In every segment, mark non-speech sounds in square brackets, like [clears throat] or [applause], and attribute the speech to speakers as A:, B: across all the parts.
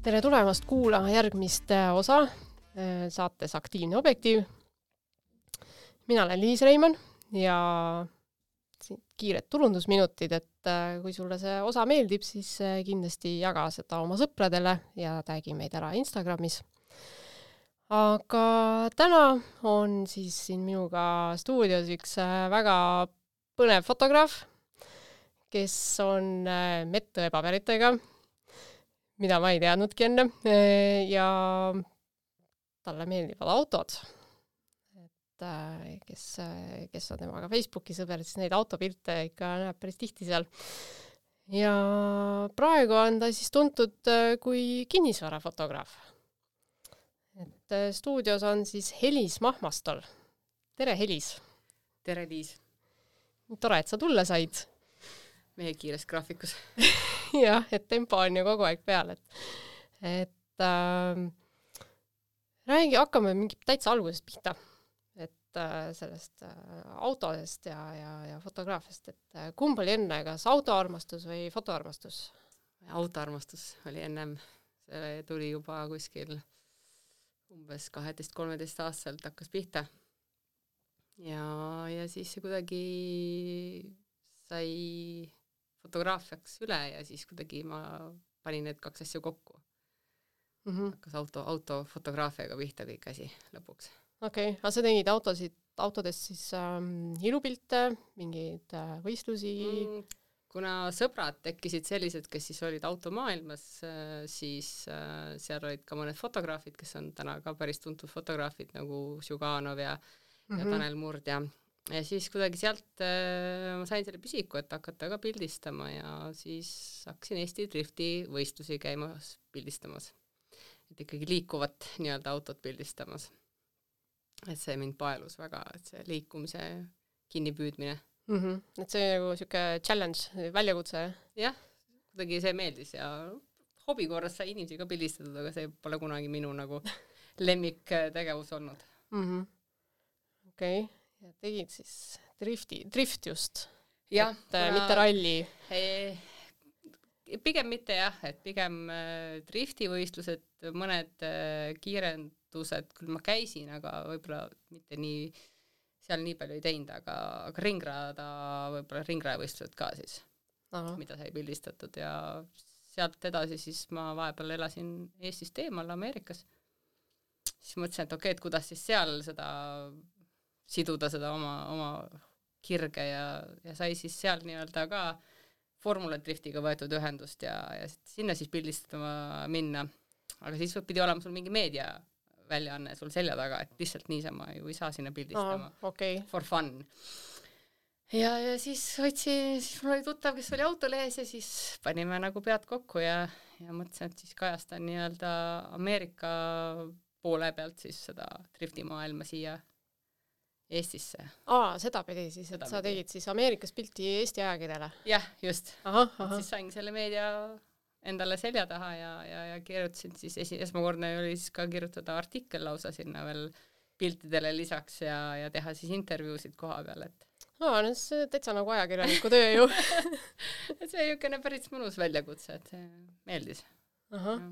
A: tere tulemast kuulama järgmist äh, osa äh, saates Aktiivne objektiiv. mina olen Liis Reimann ja kiired turundusminutid, et äh, kui sulle see osa meeldib, siis kindlasti jaga seda oma sõpradele ja tag'i meid ära Instagramis. aga täna on siis siin minuga stuudios üks väga põnev fotograaf, kes on medõepaberitega mida ma ei teadnudki enne ja talle meeldivad autod. et äh, kes, kes on temaga Facebooki sõber, siis neid autopilte ikka näeb päris tihti seal. ja praegu on ta siis tuntud kui kinnisvarafotograaf. et stuudios on siis Helis Mahmastol. tere, Helis!
B: tere, Liis!
A: tore, et sa tulla said
B: mehe kiires graafikus [laughs] [laughs]
A: jah, et tempo on ju kogu aeg peal, et, et äh, räägi, hakkame mingi täitsa algusest pihta. et äh, sellest äh, autodest ja, ja, ja fotograafiast, et äh, kumb oli enne, kas autoarmastus või fotoarmastus?
B: autoarmastus oli ennem, see tuli juba kuskil umbes kaheteist-kolmeteist-aastaselt hakkas pihta. ja, ja siis see kuidagi sai fotograafiaks üle ja siis kuidagi ma panin need kaks asja kokku mm. -hmm. hakkas auto, autofotograafiaga pihta kõik asi lõpuks.
A: okei okay., aga sa tegid autosid, autodest siis ähm, ilupilte, mingeid äh, võistlusi mm,?
B: kuna sõbrad tekkisid sellised, kes siis olid automaailmas äh,, siis äh, seal olid ka mõned fotograafid, kes on täna ka päris tuntud fotograafid nagu Žuganov ja mm, -hmm. ja mhm. Tanel Murd ja ja siis kuidagi sealt äh, ma sain selle pisiku, et hakata ka pildistama ja siis hakkasin Eesti drifti võistlusi käimas pildistamas. et ikkagi liikuvat nii-öelda autot pildistamas. et see mind paelus väga, et see liikumise kinnipüüdmine
A: mm. -hmm. et see nagu niisugune challenge, väljakutse?
B: jah, kuidagi see meeldis ja hobi korras sai inimesi ka pildistatud, aga see pole kunagi minu nagu [laughs] lemmiktegevus olnud
A: mm. -hmm. okei okay ja tegid siis drifti, drift just?
B: jah,
A: äh, mitte ralli?
B: pigem mitte jah, et pigem äh, driftivõistlused, mõned äh, kiirendused, küll ma käisin, aga võib-olla mitte nii, seal nii palju ei teinud, aga, aga ringrada, võib-olla ringrajavõistlused ka siis, mida sai pildistatud ja sealt edasi siis ma vahepeal elasin Eestist eemal Ameerikas. siis mõtlesin, et okei okay,, et kuidas siis seal seda siduda seda oma, oma kirge ja, ja sai siis seal nii-öelda ka Formula Driftiga võetud ühendust ja, ja sinna siis pildistama minna. aga siis pidi olema sul mingi meediaväljaanne sul selja taga, et lihtsalt niisama ju ei saa sinna pildistama
A: oh,. Okay.
B: For fun. ja, ja siis võtsin, siis mul oli tuttav, kes oli autolehes ja siis panime nagu pead kokku ja, ja mõtlesin, et siis kajastan nii-öelda Ameerika poole pealt siis seda driftimaailma siia Eestisse.
A: aa, sedapidi siis, et seda sa tegid siis Ameerikas pilti Eesti ajakirjale?
B: jah, just. siis sain selle meedia endale selja taha ja, ja, ja kirjutasin siis esi-, esmakordne oli siis ka kirjutada artikkel lausa sinna veel piltidele lisaks ja, ja teha siis intervjuusid koha peal, et
A: aa, no see täitsa nagu ajakirjaniku töö ju [laughs]
B: et see niisugune päris mõnus väljakutse, et see meeldis.
A: ahah,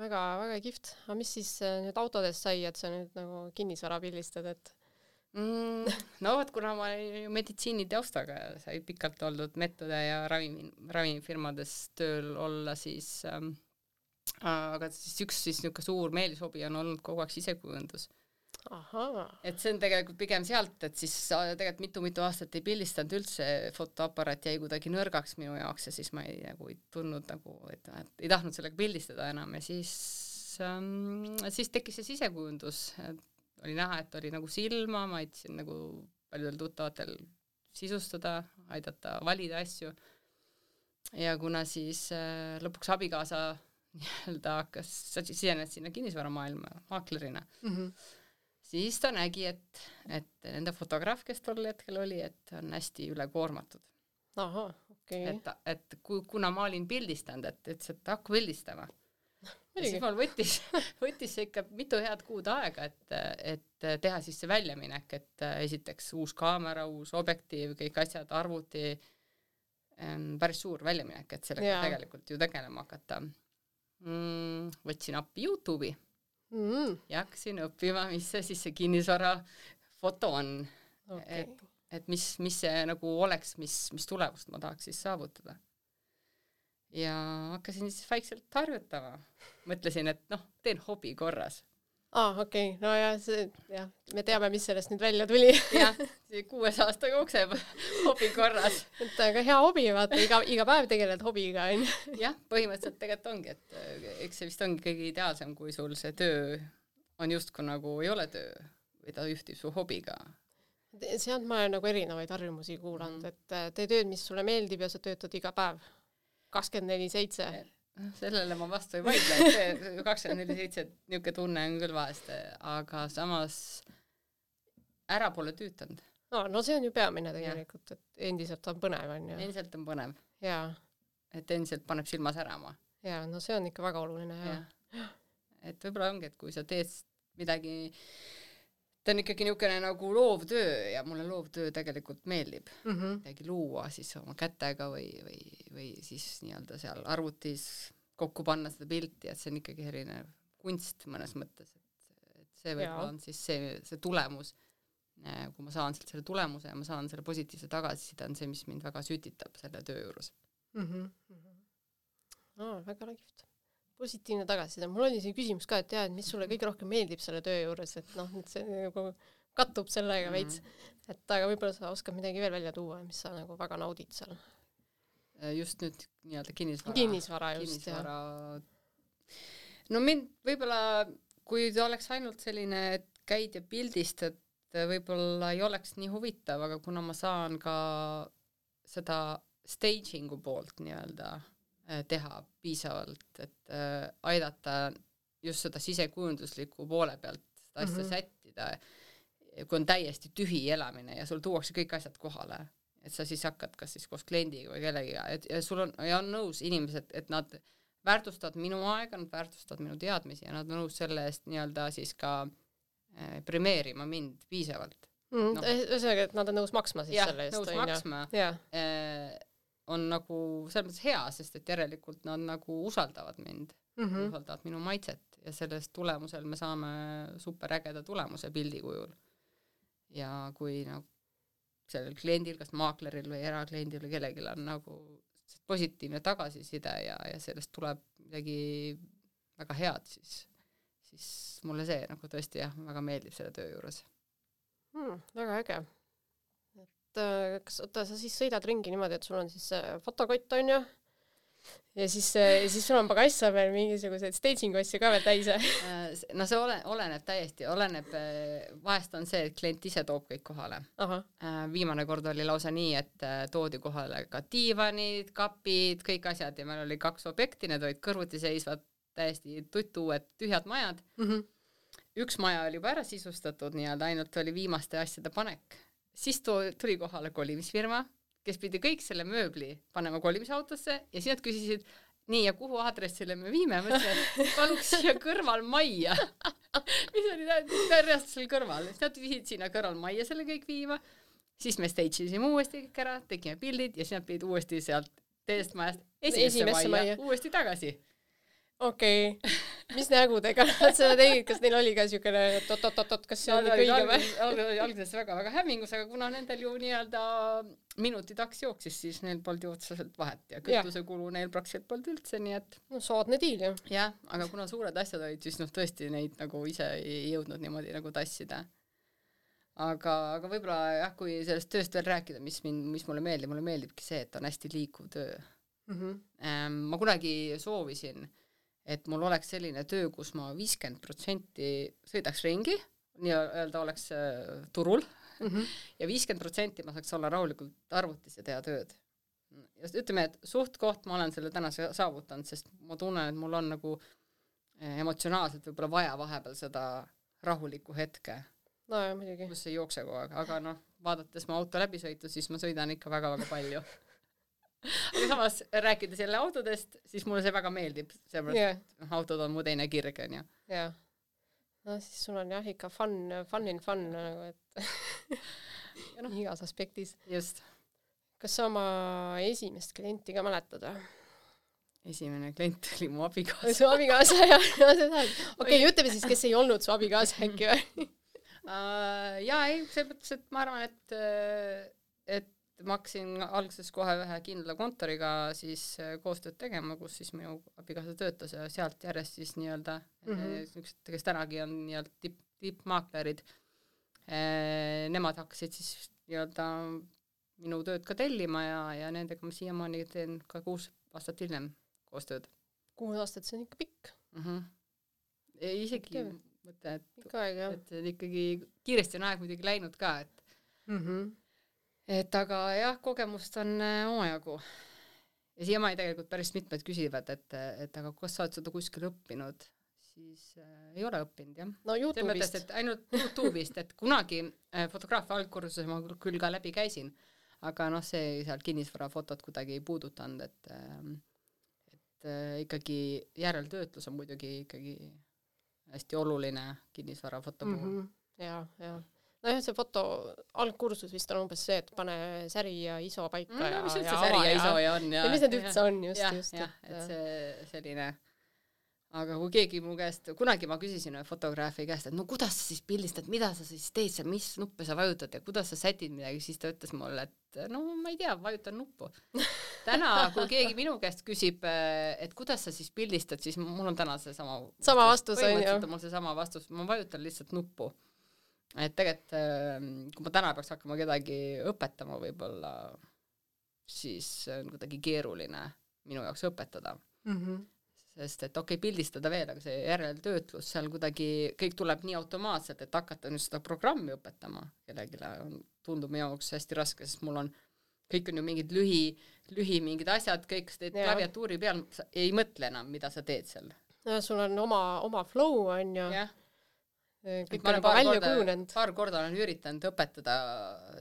A: väga, väga kihvt. aga mis siis äh, nüüd autodest sai, et sa nüüd nagu kinnisvara pildistad, et
B: mm,? no vot, kuna ma olin ju meditsiinitaustaga ja sai pikalt oldud medõde ja ravimi, ravimifirmades tööl olla, siis ähm, aga siis üks siis niisugune suur meelishobi on olnud kogu aeg sisekujundus. et see on tegelikult pigem sealt, et siis tegelikult mitu-mitu aastat ei pildistanud üldse, fotoaparaat jäi kuidagi nõrgaks minu jaoks ja siis ma ei nagu ei tundnud nagu, et, et ei tahtnud sellega pildistada enam ja siis ähm, siis tekkis see sisekujundus, et oli näha, et oli nagu silma, ma aitasin nagu paljudel tuttavatel sisustada, aidata valida asju. ja kuna siis äh, lõpuks abikaasa [laughs] nii-öelda hakkas, sisenes sinna kinnisvaramaailma maaklerina mm, -hmm. siis ta nägi, et, et nende fotograaf, kes tol hetkel oli, et on hästi ülekoormatud.
A: ahah, okei okay..
B: et, et kui, kuna ma olin pildistanud, et ütles, et hakka pildistama ja siis mul võttis, [laughs] võttis see ikka mitu head kuud aega, et, et teha siis see väljaminek, et esiteks uus kaamera, uus objektiiv, kõik asjad, arvuti, päris suur väljaminek, et sellega yeah. tegelikult ju tegelema hakata. mm,? võtsin appi Youtube'i
A: mm.
B: ja hakkasin õppima, mis see siis see kinnisvara foto on
A: okay.
B: et, et mis, mis see nagu oleks, mis, mis tulemust ma tahaks siis saavutada. Ja hakkasin siis vaikselt harjutama. mõtlesin, et noh, teen hobi korras
A: aa ah,, okei okay., no ja see, jah, me teame, mis sellest nüüd välja tuli
B: jah, see kuues aasta jookseb hobi korras.
A: et aga hea hobi, vaata iga, iga päev tegeled hobiga, onju.
B: jah, põhimõtteliselt tegelikult ongi, et äh, eks see vist ongi kõige ideaalsem, kui sul see töö on justkui nagu ei ole töö või ta ühtib su hobiga.
A: sealt ma olen nagu erinevaid harjumusi kuulanud mm., et äh, tee tööd, mis sulle meeldib ja sa töötad iga päev kakskümmend neli seitse
B: noh, sellele ma vastu ei vaidle, et see [laughs] kakskümmend neli seitse, et niisugune tunne on küll vahest, aga samas ära pole tüütanud.
A: no, no see on ju peamine tegelikult, et endiselt on põnev, on ju.
B: endiselt on põnev.
A: jaa.
B: et endiselt paneb silma särama.
A: jaa, no see on ikka väga oluline, jaa
B: ja.. et võib-olla ongi, et kui sa teed midagi ta on ikkagi niisugune nagu loovtöö ja mulle loovtöö tegelikult meeldib
A: mm -hmm.
B: midagi luua siis oma kätega või, või, või siis nii-öelda seal arvutis kokku panna seda pilti, et see on ikkagi selline kunst mõnes mõttes, et, et see võib-olla on siis see, see tulemus, äh, kui ma saan sealt selle tulemuse ja ma saan selle positiivse tagasiside, on see, mis mind väga sütitab selle töö juures
A: mm. -hmm. Mm -hmm. Oh, väga kihvt positiivne tagasiside, mul oli see küsimus ka, et jaa, et mis sulle kõige rohkem meeldib selle töö juures, et noh, et see nagu kattub sellega veits mm. -hmm. et aga võib-olla sa oskad midagi veel välja tuua, mis sa nagu väga naudid seal?
B: Äh, just nüüd nii-öelda kinnisvara.
A: kinnisvara just,
B: kinnisvara... jah. no mind võib-olla, kui ta oleks ainult selline, et käid ja pildistad, võib-olla ei oleks nii huvitav, aga kuna ma saan ka seda staging'u poolt nii-öelda teha piisavalt, et äh, aidata just seda sisekujundusliku poole pealt seda asja mm -hmm. sättida, kui on täiesti tühi elamine ja sul tuuakse kõik asjad kohale, et sa siis hakkad kas siis koos kliendiga või kellegiga, et ja sul on, ja on nõus inimesed, et nad väärtustavad minu aega, nad väärtustavad minu teadmisi ja nad on nõus selle eest nii-öelda siis ka äh, premeerima mind piisavalt
A: mm,. No. ühesõnaga, et nad on nõus maksma siis
B: ja,
A: selle eest,
B: nõus maksma. On nagu selles mõttes hea, sest et järelikult nad nagu usaldavad mind mm, -hmm. usaldavad minu maitset ja sellest tulemusel me saame superägeda tulemuse pildi kujul. ja kui nagu sellel kliendil, kas maakleril või erakliendil või kellelgi on nagu positiivne tagasiside ja, ja sellest tuleb midagi väga head, siis, siis mulle see nagu tõesti jah, väga meeldib selle töö juures
A: hmm,. väga äge kas, oota, sa siis sõidad ringi niimoodi, et sul on siis see fotokott, on ju, ja siis, ja siis sul on pagass veel mingisuguseid staging asju ka veel täis
B: äh, no see ole, oleneb täiesti, oleneb, äh, vahest on see, et klient ise toob kõik kohale. viimane kord oli lausa nii, et toodi kohale ka diivanid, kapid, kõik asjad ja meil oli kaks objekti, need olid kõrvuti seisvad, täiesti tuttuued tühjad majad mm. -hmm. üks maja oli juba ära sisustatud nii-öelda, ainult oli viimaste asjade panek siis too, tuli kohale kolimisfirma, kes pidi kõik selle mööbli panema kolimisautosse ja siis nad küsisid, nii, ja kuhu aadressile me viime, ma ütlesin, et paluks siia kõrval majja. [laughs] Mis oli reaalselt seal kõrval, siis nad viisid sinna kõrval majja selle kõik viima, siis me stage isime uuesti kõik ära, tegime pildid ja siis nad pidid uuesti sealt teisest majast esimesse majja, majja. uuesti tagasi.
A: Okei. okay., mis nägudega nad seda tegid, kas neil oli ka et oot-oot-oot, kas see on ikka õige või?
B: alguses väga-väga hämmingus, aga kuna nendel ju nii-öelda minuti taks jooksis, siis neil polnud ju otseselt vahet ja kütusekulu neil praktiliselt polnud üldse, nii et
A: no soodne diil ju.
B: jah, aga kuna suured asjad olid, siis noh, tõesti neid nagu ise ei jõudnud niimoodi nagu tassida. aga, aga võib-olla jah, kui sellest tööst veel rääkida, mis mind, mis mulle meeldib, mulle meeldibki see, et on hästi liikuv töö mm. -hmm. ma kunagi soovisin et mul oleks selline töö, kus ma viiskümmend protsenti sõidaks ringi, nii-öelda oleks äh, turul mm -hmm. ja viiskümmend protsenti ma saaks olla rahulikult arvutis ja teha tööd. ja ütleme, et suht-koht ma olen selle täna saavutanud, sest ma tunnen, et mul on nagu äh, emotsionaalselt võib-olla vaja vahepeal seda rahulikku hetke.
A: nojah, muidugi.
B: kus ei jookse kogu aeg, aga noh, vaadates mu auto läbisõitu, siis ma sõidan ikka väga-väga palju [laughs] aga samas rääkides jälle autodest, siis mulle see väga meeldib, sellepärast yeah. et autod on mu teine kirg, onju.
A: jah. no siis sul on jah ikka fun, fun in fun nagu, et [laughs] no, igas aspektis.
B: just.
A: kas sa oma esimest klienti ka mäletad või?
B: esimene klient oli mu abikaasa
A: su abikaasa ja, ja seda, okei okay,, ütleme siis, kes ei olnud su abikaasa äkki või
B: uh,? [laughs] jaa, ei, selles mõttes, et ma arvan, et, et ma hakkasin alguses kohe ühe kindla kontoriga siis koostööd tegema, kus siis minu abikaasa töötas ja sealt järjest siis nii-öelda mm -hmm. niisugused, kes tänagi on nii-öelda tipp, tippmaaklerid, nemad hakkasid siis nii-öelda minu tööd ka tellima ja, ja nendega ma siiamaani teen ka kuus aastat hiljem koostööd.
A: kuus aastat, see on ikka pikk
B: mm. -hmm. Ei, isegi mõte, et,
A: et,
B: et ikkagi kiiresti on aeg muidugi läinud ka, et
A: mm -hmm.
B: Et aga jah, kogemust on äh, omajagu. ja siiamaani tegelikult päris mitmed küsivad, et, et aga kas sa oled seda kuskil õppinud, siis äh, ei ole õppinud jah.
A: no Youtube'ist.
B: ainult Youtube'ist, et kunagi äh, fotograafia algkursuse ma küll ka läbi käisin, aga noh, see seal kinnisvarafotot kuidagi ei puudutanud, et äh, et äh, ikkagi järeltöötlus on muidugi ikkagi hästi oluline kinnisvarafoto puhul mm. -hmm.
A: ja, ja nojah, see foto algkursus vist on umbes see, et pane säri ja ISO paika mm, ja,
B: mis üldse säri ja ISO ja on ja,
A: ja mis need üldse on just, just.
B: jah, et see selline aga kui keegi mu käest, kunagi ma küsisin ühe fotograafi käest, et no kuidas sa siis pildistad, mida sa siis teed seal, mis nuppe sa vajutad ja kuidas sa sätid midagi, siis ta ütles mulle, et no ma ei tea, vajutan nuppu. [laughs] täna, kui keegi minu käest küsib, et kuidas sa siis pildistad, siis mul on täna seesama
A: sama vastus on ju.
B: mul seesama vastus, ma vajutan lihtsalt nuppu. Et tegelikult, kui ma täna peaks hakkama kedagi õpetama võib-olla, siis on kuidagi keeruline minu jaoks õpetada
A: mm. -hmm
B: sest et okei okay,, pildistada veel, aga see järeltöötlus seal kuidagi, kõik tuleb nii automaatselt, et hakata nüüd seda programmi õpetama kellelegi on, tundub minu jaoks hästi raske, sest mul on, kõik on ju mingid lühi, lühi mingid asjad, kõik sa teed klaviatuuri peal, sa ei mõtle enam, mida sa teed seal.
A: no sul on oma, oma flow on ju.
B: jah
A: kõik on juba välja kujunenud.
B: paar korda olen üritanud õpetada,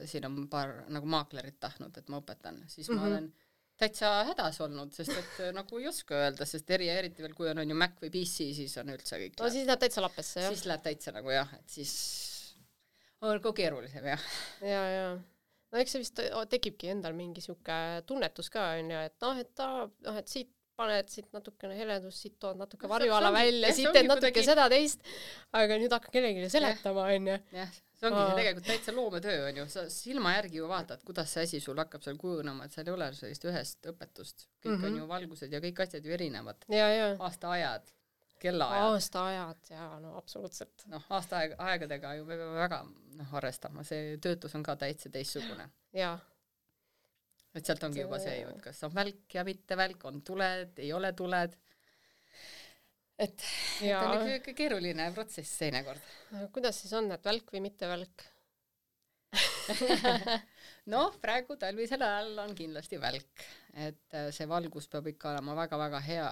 B: siin on paar nagu maaklerit tahtnud, et ma õpetan, siis mm -hmm. ma mhm. olen täitsa hädas olnud, sest et äh, nagu ei oska öelda, sest eri, eriti veel, kui on, on ju Mac või PC, siis on üldse kõik
A: no läheb, siis läheb täitsa lappesse, jah?
B: siis läheb täitsa nagu jah, et siis on nagu keerulisem, jah.
A: ja, ja no eks see vist tekibki endal mingi sihuke tunnetus ka onju, et noh, et ta noh, et siit paned siit natukene heledust, siit tood natuke varjuala välja, siit teed natuke kuidagi... seda teist, aga nüüd hakka kellelegi seletama onju.
B: jah, see ongi see tegelikult täitsa loometöö on ju, sa silma järgi ju vaatad, kuidas see asi sul hakkab seal kujunema, et seal ei ole sellist ühest õpetust, kõik mm -hmm. on mhm. ju valgused ja kõik asjad ju erinevad. aastaajad, kellaajad.
A: aastaajad jaa, no absoluutselt.
B: noh, aastaaeg, aegadega ju me peame väga noh arvestama, see töötlus on ka täitsa teistsugune.
A: jaa
B: et sealt ongi juba see ju, et kas on välk ja mitte välk, on tuled, ei ole tuled. Et, et on ikka keeruline protsess teinekord.
A: kuidas siis on, et välk või mitte välk? [laughs]
B: Noh, praegu talvisel ajal on kindlasti välk, et äh, see valgus peab ikka olema väga-väga hea,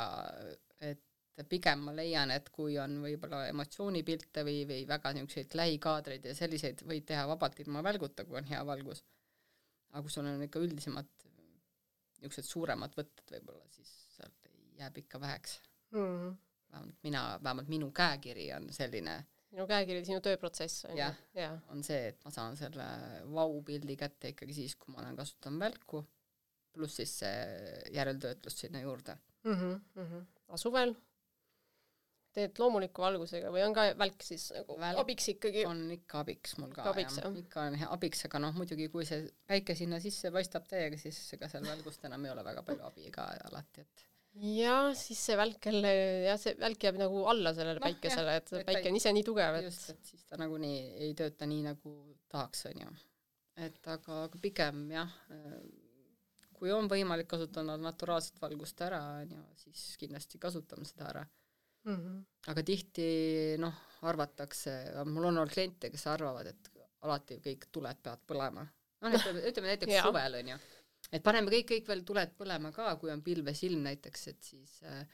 B: et pigem ma leian, et kui on võib-olla emotsioonipilte või, või väga niisuguseid lähikaadreid ja selliseid võid teha vabalt ilma välguta, kui on hea valgus. Aga kui sul on ikka üldisemad niisugused suuremad võtted võib-olla, siis sealt jääb ikka väheks
A: mm. -hmm
B: vähemalt mina, vähemalt minu käekiri on selline.
A: sinu käekiri, sinu tööprotsess on
B: ju? jah, on see, et ma saan selle vau-pildi kätte ikkagi siis, kui ma olen kasutanud välku, pluss siis see järeltöötlus sinna juurde
A: mm. -hmm, mm -hmm. aga suvel teed loomuliku valgusega või on ka välk siis nagu välk abiks ikkagi?
B: on ikka abiks mul ka,
A: abiks, jah.
B: ikka on abiks, aga noh, muidugi kui see päike sinna sisse paistab täiega, siis ega seal välgust enam ei ole väga palju abi ka alati, et
A: jah, siis see välk jälle, jah, see välk jääb nagu alla sellele no, päikesele, et päike on ise nii tugev,
B: et just, et siis ta nagunii ei tööta nii, nagu tahaks, onju. et aga, aga pigem jah, kui on võimalik kasutada naturaalset valgust ära, onju, siis kindlasti kasutame seda ära
A: mm. -hmm.
B: aga tihti noh, arvatakse, mul on olnud kliente, kes arvavad, et alati kõik tuled peavad põlema. noh, ütleme, ütleme näiteks [laughs] suvel onju et paneme kõik, kõik veel tuled põlema ka, kui on pilves ilm näiteks, et siis äh,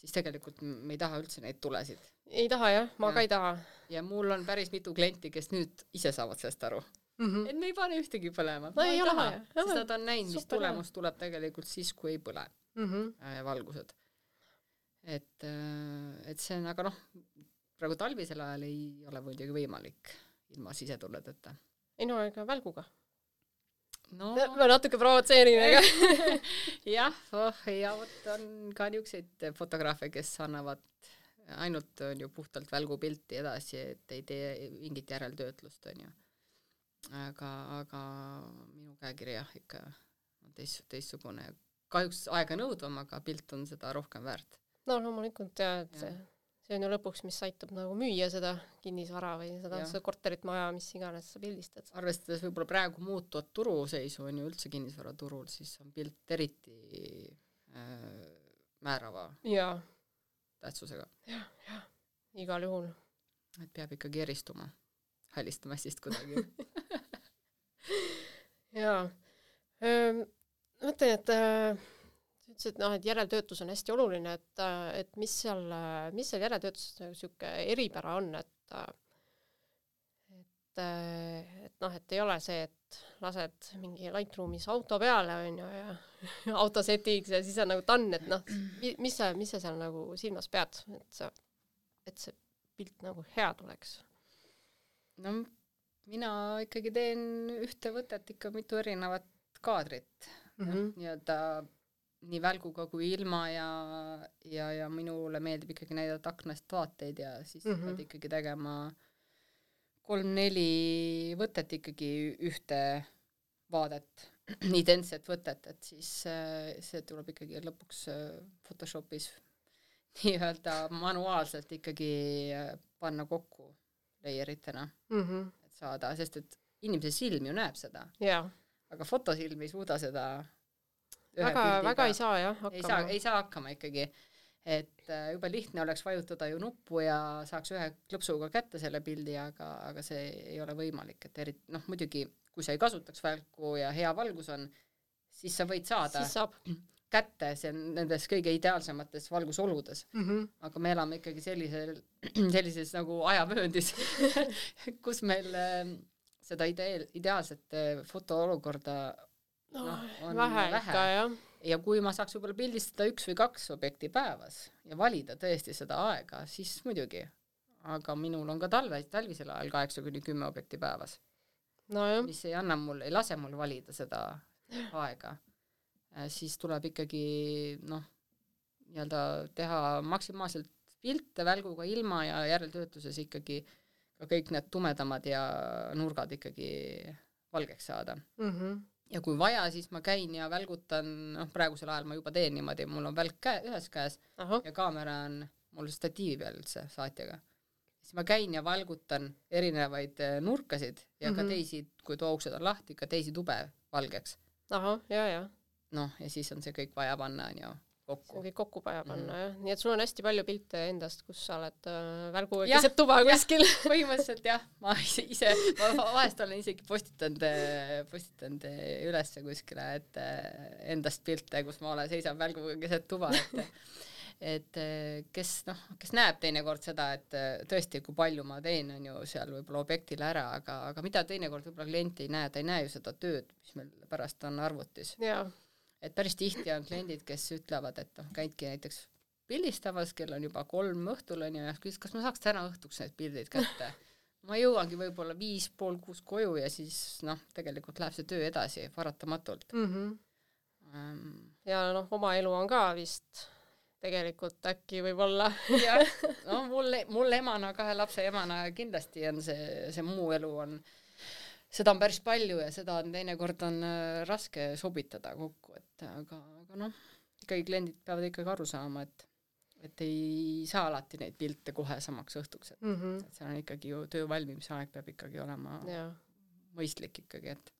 B: siis tegelikult me ei taha üldse neid tulesid.
A: ei taha jah, ma ja. ka ei taha.
B: ja mul on päris mitu klienti, kes nüüd ise saavad sellest aru
A: mm. -hmm.
B: et me ei pane ühtegi põlema.
A: no ei, ei taha,
B: sest nad on näinud, mis tulemus tuleb tegelikult siis, kui ei põle
A: mm -hmm.
B: valgused. Et, äh, et see on, aga noh, praegu talvisel ajal ei ole muidugi võimalik ilma sisetuledeta.
A: ei no ega välguga
B: no
A: ma natuke provotseerin, aga [laughs] [laughs]
B: jah, oh ja vot on ka niisuguseid fotograafe, kes annavad ainult on ju puhtalt välgupilti edasi, et ei tee mingit järeltöötlust, on ju. aga, aga minu käekiri jah, ikka on teist, teistsugune. kahjuks aeganõudvam, aga pilt on seda rohkem väärt.
A: No loomulikult jaa, et ja. see on ju lõpuks, mis aitab nagu müüa seda kinnisvara või seda, seda korterit, maja, mis iganes sa pildistad.
B: arvestades võib-olla praegu muutuvat turuseisu on ju üldse kinnisvaraturul, siis on pilt eriti äh, määrava
A: jaa
B: tähtsusega ja,.
A: jah, jah, igal juhul.
B: et peab ikkagi eristuma hallist massist kuidagi [laughs]
A: jaa. ma mõtlen, et äh, sa ütlesid, noh, et järeltöötlus on hästi oluline, et, et mis seal, mis seal järeltöötluses niisugune eripära on, et et, et noh, et ei ole see, et lased mingi Lightroomis auto peale, on ju, ja [laughs] autosetiks ja siis on nagu done, et noh, mis sa, mis sa seal nagu silmas pead, et sa, et see pilt nagu hea tuleks?
B: no mina ikkagi teen ühte võtet ikka mitu erinevat kaadrit mm -hmm. nii-öelda nii välguga kui ilma ja, ja, ja minule meeldib ikkagi näidata aknast vaateid ja siis mm -hmm. pead ikkagi tegema kolm-neli võtet ikkagi ühte vaadet [clears throat] identset võtet, et siis äh, see tuleb ikkagi lõpuks äh, Photoshopis [laughs] nii-öelda manuaalselt ikkagi äh, panna kokku layeritena mm, -hmm. et saada, sest et inimese silm ju näeb seda
A: yeah..
B: aga fotosilm ei suuda seda
A: väga, väga ei saa jah
B: hakkama. ei saa, ei saa hakkama ikkagi. et jube lihtne oleks vajutada ju nuppu ja saaks ühe klõpsuga kätte selle pildi, aga, aga see ei ole võimalik, et eriti noh, muidugi kui sa ei kasutaks välku ja hea valgus on, siis sa võid saada kätte, see on nendes kõige ideaalsemates valgusoludes mm. -hmm. aga me elame ikkagi sellisel, [clears throat] sellises nagu ajavööndis [laughs] kus meil äh, seda ideel, ideaalset äh, fotoolukorda
A: no, no, on vähe, vähe. ikka jah.
B: ja kui ma saaks võib-olla pildistada üks või kaks objekti päevas ja valida tõesti seda aega, siis muidugi. aga minul on ka talve, talvisel ajal kaheksa kuni kümme objekti päevas
A: no,
B: mis ei anna mul, ei lase mul valida seda aega, äh, siis tuleb ikkagi noh, nii-öelda teha maksimaalselt pilte välguga ilma ja järeltöötluses ikkagi ka kõik need tumedamad ja nurgad ikkagi valgeks saada mm. -hmm. Ja kui vaja, siis ma käin ja välgutan, noh praegusel ajal ma juba teen niimoodi, mul on välk käe, ühes käes Aha. ja kaamera on mul statiivi peal üldse saatjaga siis ma käin ja valgutan erinevaid äh, nurkasid ja mm -hmm. ka mhm. teisi, kui too uksed on lahti, ka teisi tube valgeks.
A: ahah, ja, ja.
B: noh, ja siis on see kõik vaja panna, on ju, kokku.
A: see on kõik kokku vaja panna mm -hmm. jah, nii et sul on hästi palju pilte endast, kus sa oled äh, välguga keset tuba kuskil [laughs]
B: põhimõtteliselt jah, ma ise, ise, ma vahest olen isegi postitanud, äh, postitanud äh, ülesse kuskile, et endast pilte, kus ma olen, seisan välguga keset tuba, et [laughs] et kes noh, kes näeb teinekord seda, et tõesti, kui palju ma teen, on ju seal võib-olla objektil ära, aga, aga mida teinekord võib-olla klient ei näe, ta ei näe ju seda tööd, mis meil pärast on arvutis. Et päris tihti on kliendid, kes ütlevad, et noh, käidki näiteks pildistamas, kell on juba kolm õhtul on ju, ja küsis, kas ma saaks täna õhtuks need pildid kätte ma jõuangi võib-olla viis pool kuus koju ja siis noh, tegelikult läheb see töö edasi paratamatult mm. -hmm.
A: Ja noh, oma elu on ka vist tegelikult äkki võib-olla
B: jah, [laughs] no mul, mul emana, kahe lapse emana kindlasti on see, see muu elu on, seda on päris palju ja seda on teinekord on äh, raske sobitada kokku, et aga, aga noh, ikkagi kliendid peavad ikkagi aru saama, et et ei saa alati neid pilte kohe samaks õhtuks, et mm, -hmm. et seal on ikkagi ju töö valmimise aeg peab ikkagi olema ja. mõistlik ikkagi, et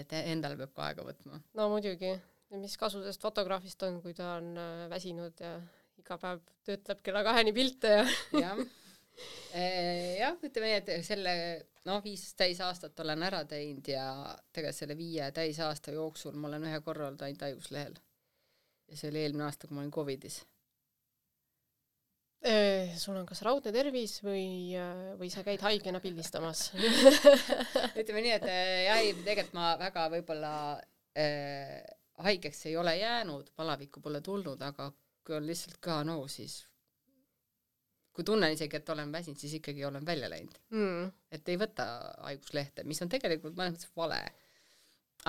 B: et endale peab ka aega võtma.
A: no muidugi mis kasu sellest fotograafist on, kui ta on äh, väsinud ja iga päev töötleb kella kaheni pilte ja
B: jah, [laughs] jah, ütleme nii, et selle noh, viis täisaastat olen ära teinud ja tegelikult selle viie täisaasta jooksul ma olen ühe korra olnud ainult haiguslehel. ja see oli eelmine aasta, kui ma olin Covidis
A: sul on kas raudne tervis või, äh, või sa käid haigena pildistamas [laughs] [laughs]
B: ütleme nii, et jah, ei tegelikult ma väga võib-olla äh, haigeks ei ole jäänud, palavikku pole tulnud, aga kui on lihtsalt köha-nohu, siis kui tunnen isegi, et olen väsinud, siis ikkagi olen välja läinud mm.. et ei võta haiguslehte, mis on tegelikult mõnes mõttes vale.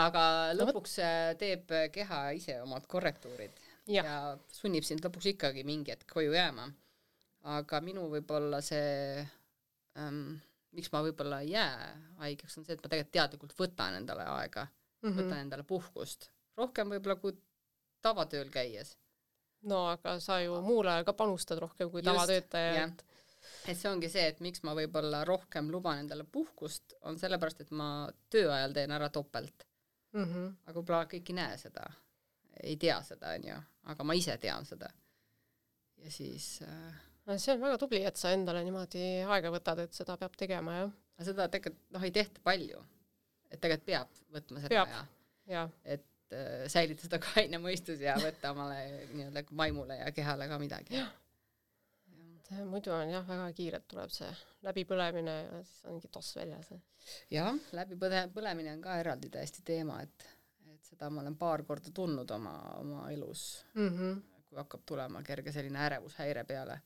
B: aga lõpuks äh, teeb keha ise omad korrektuurid
A: jah,
B: ja sunnib sind lõpuks ikkagi mingi hetk koju jääma. aga minu võib-olla see ähm, miks ma võib-olla ei jää haigeks, on see, et ma tegelikult teadlikult võtan endale aega mm, -hmm. võtan endale puhkust, rohkem võib-olla kui tavatööl käies.
A: No aga sa ju muul ajal ka panustad rohkem kui tavatöötaja, et
B: et see ongi see, et miks ma võib-olla rohkem luban endale puhkust, on sellepärast, et ma töö ajal teen ära topelt,
A: mm -hmm.
B: aga võib-olla kõik ei näe seda, ei tea seda, onju, aga ma ise tean seda. ja siis äh,
A: no see on väga tubli, et sa endale niimoodi aega võtad, et seda peab tegema jah,
B: seda tegelikult noh, ei tehta palju. et tegelikult peab võtma seda
A: Peab.
B: aja,
A: ja
B: et äh, säilitada [laughs] kaine mõistus ja võtta omale nii-öelda maimule ja kehale ka midagi.
A: muidu on jah, väga kiirelt tuleb see läbipõlemine ja siis ongi toss väljas.
B: jah, läbipõde-, põlemine on ka eraldi täiesti teema, et, et seda ma olen paar korda tundnud oma, oma elus,
A: Mm -hmm.
B: kui hakkab tulema kerge selline ärevushäire peale.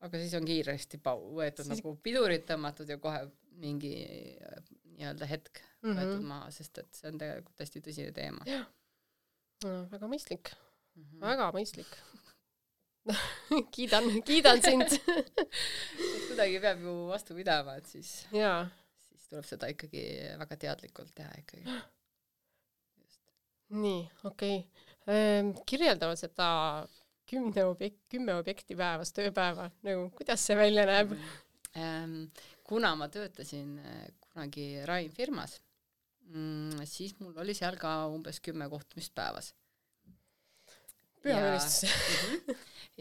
B: aga siis on kiiresti pau-, võetud
A: Siis-
B: nagu pidurit tõmmatud ja kohe mingi äh, nii-öelda hetk
A: Mhm.
B: võetud maha, sest et see on tegelikult hästi tõsine teema
A: no, väga mõistlik,
B: mm. -hmm.
A: väga mõistlik. [laughs] kiidan, kiidan sind [laughs]
B: kuidagi peab ju vastu pidama, et siis, siis tuleb seda ikkagi väga teadlikult teha ikkagi. [gasps]
A: nii, okei okay.. kirjeldame seda kümne objekt, kümme objekti päevas, tööpäeva, nagu kuidas see välja näeb?
B: Ähm, kuna ma töötasin äh, kunagi ravimifirmas, siis mul oli seal ka umbes kümme kohtumist päevas.
A: pühamüristus.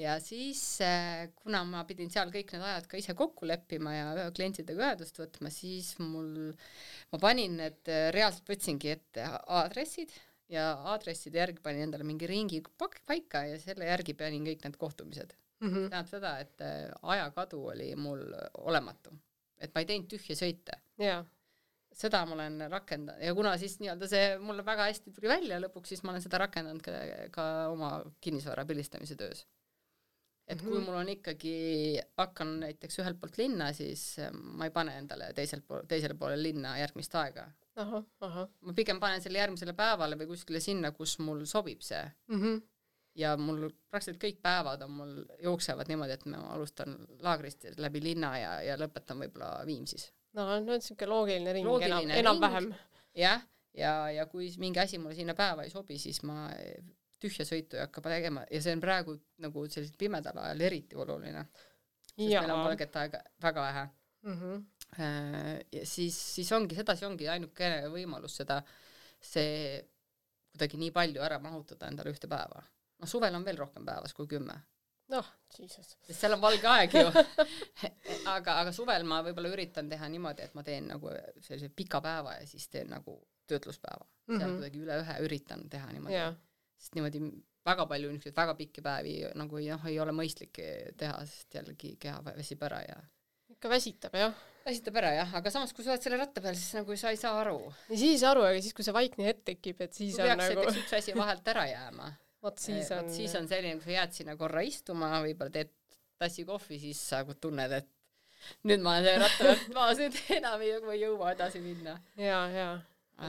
B: ja siis, äh, kuna ma pidin seal kõik need ajad ka ise kokku leppima ja klientidega ühendust võtma, siis mul, ma panin need, reaalselt võtsingi ette aadressid ja aadresside järgi panin endale mingi ringi paika ja selle järgi panin kõik need kohtumised.
A: Mhm.
B: tähendab seda, et äh, ajakadu oli mul olematu, et ma ei teinud tühje sõite
A: jaa,
B: seda ma olen rakendanud ja kuna siis nii-öelda see mulle väga hästi tuli välja lõpuks, siis ma olen seda rakendanud ka, ka oma kinnisvara pildistamise töös. et kui
A: Mhm.
B: mul on ikkagi, hakkan näiteks ühelt poolt linna, siis äh, ma ei pane endale teiselt pool, teisele poole linna järgmist aega.
A: ahah, ahah
B: ma pigem panen selle järgmisele päevale või kuskile sinna, kus mul sobib see
A: mm. -hmm.
B: ja mul praktiliselt kõik päevad on mul, jooksevad niimoodi, et ma alustan laagrist läbi linna ja, ja lõpetan võib-olla Viimsis
A: no, no niisugune loogiline ring
B: Loogiline
A: enam, enam-vähem.
B: jah, ja, ja kui mingi asi mulle sinna päeva ei sobi, siis ma tühja sõitu ei hakka tegema ja see on praegu nagu sellisel pimedal ajal eriti oluline, sest meil on valget aega väga vähe.
A: Mhm.
B: ja siis, siis ongi sedasi ongi ainukene võimalus seda, see kuidagi nii palju ära mahutada endale ühte päeva. noh, suvel on veel rohkem päevas kui kümme,
A: noh, jesus.
B: sest seal on valge aeg ju. [laughs] aga, aga suvel ma võib-olla üritan teha niimoodi, et ma teen nagu sellise pika päeva ja siis teen nagu töötluspäeva mm. -hmm. seal
A: Mhm.
B: kuidagi üle ühe üritan teha niimoodi
A: jaa,
B: sest niimoodi väga palju niisuguseid väga pikki päevi nagu ei noh, ei ole mõistlik teha, sest jällegi keha väsib ära ja
A: ikka väsitab jah.
B: väsitab ära jah, aga samas, kui sa oled selle ratta peal, siis nagu sa ei saa aru.
A: ja siis ei saa aru, aga siis, kui see vaikne hetk tekib, et siis
B: kui
A: on
B: peaks
A: nagu,
B: näiteks üks asi vahelt ära jääma,
A: vot siis on,
B: siis on selline, kui sa jääd sinna korra istuma, võib-olla teed tassi kohvi, siis sa nagu tunned, et nüüd ma olen selle ratta pealt [laughs] maas, nüüd enam ei, ei jõua edasi minna.
A: jaa, jaa.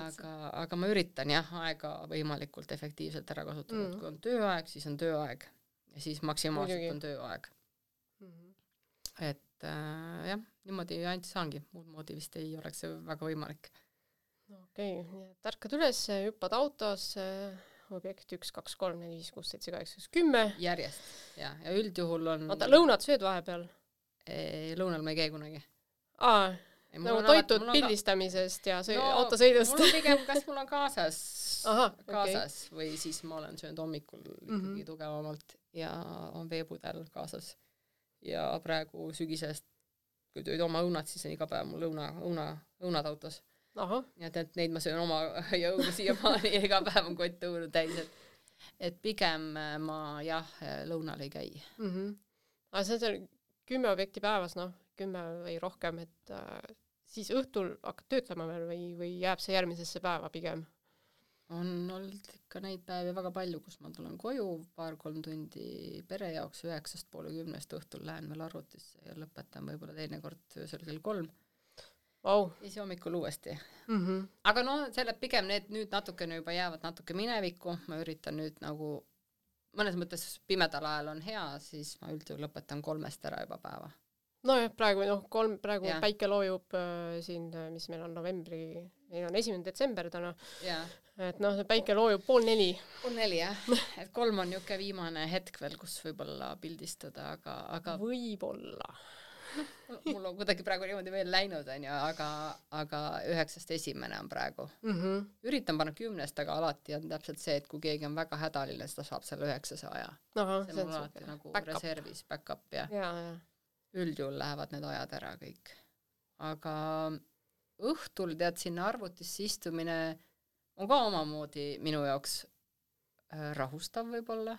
B: aga, aga ma üritan jah, aega võimalikult efektiivselt ära kasutada mm.,
A: Mm.
B: kui on tööaeg, siis on tööaeg ja siis maksimaalselt
A: Muidugi.
B: on tööaeg.
A: Mhm.
B: et äh, jah, niimoodi ainult saangi, muud moodi vist ei oleks see väga võimalik.
A: okei, nii et ärkad üles, hüppad autosse, objekt üks, kaks, kolm, neli, viis, kuus, seitse, kaheksa, kümme.
B: järjest ja, ja üldjuhul on
A: oota, lõunat sööd vahepeal?
B: Lõunal ma ei käi kunagi.
A: aa, nagu toitud pildistamisest ja sõi-, autosõidust
B: mul. on pigem, kas mul on kaasas kaasas või siis ma olen söönud hommikul ikkagi mm. -hmm. tugevamalt ja on veepudel kaasas. ja praegu sügisest, kui tulid oma õunad, siis on iga päev mul õuna, õuna, õunad autos. Nii et, et neid ma söön oma [laughs] jõuga siiamaani iga päev on kott õunu täis, et et pigem äh, ma jah, lõunal ei käi.
A: mhmh. aga see on seal kümme objekti päevas, noh, kümme või rohkem, et äh, siis õhtul hakkad töötlema veel või, või jääb see järgmisesse päeva pigem?
B: on olnud ikka neid päevi väga palju, kus ma tulen koju paar-kolm tundi pere jaoks, üheksast poole kümnest õhtul lähen veel arvutisse ja lõpetan võib-olla teinekord öösel kell kolm.
A: Vau.
B: siis hommikul uuesti
A: mm. -hmm.
B: aga no selle pigem need nüüd natukene juba jäävad natuke minevikku, ma üritan nüüd nagu mõnes mõttes pimedal ajal on hea, siis ma üldjuhul lõpetan kolmest ära juba päeva.
A: nojah, praegu noh, kolm, praegu
B: Jah.
A: päike loojub äh, siin, mis meil on novembri, meil on esimene detsember täna, et noh, päike loojub pool neli.
B: pool neli jah, et kolm on niisugune viimane hetk veel, kus võib-olla pildistada, aga, aga
A: võib-olla.
B: Mul on kuidagi praegu niimoodi veel läinud, onju, aga, aga üheksast esimene on praegu.
A: mm. -hmm.
B: üritan panna kümnest, aga alati on täpselt see, et kui keegi on väga hädaline, siis ta saab selle üheksase aja.
A: ahah,
B: see on mul alati
A: siuke
B: nagu
A: back-up.
B: reservis, back-up ja
A: ja, ja.
B: üldjuhul lähevad need ajad ära kõik. aga õhtul tead sinna arvutisse istumine on ka omamoodi minu jaoks äh, rahustav võib-olla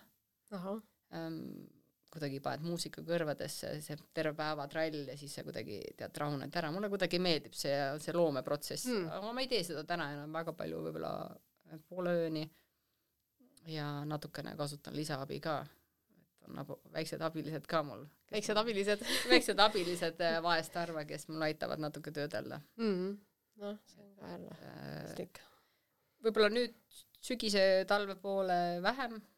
B: kuidagi paned muusika kõrvadesse, see terve päeva trall ja siis sa kuidagi tead rahuned ära, mulle kuidagi meeldib see, see loomeprotsess
A: Mm.
B: aga ma ei tee seda täna enam väga palju, võib-olla poole ööni. ja natukene kasutan lisaabi ka, et on nagu väiksed abilised ka mul. [laughs]
A: väiksed abilised
B: väiksed abilised äh, vahest harva, kes mul aitavad natuke töödelda
A: mm. noh, see on ka jälle mõistlik.
B: võib-olla nüüd sügise talve poole vähem äh,,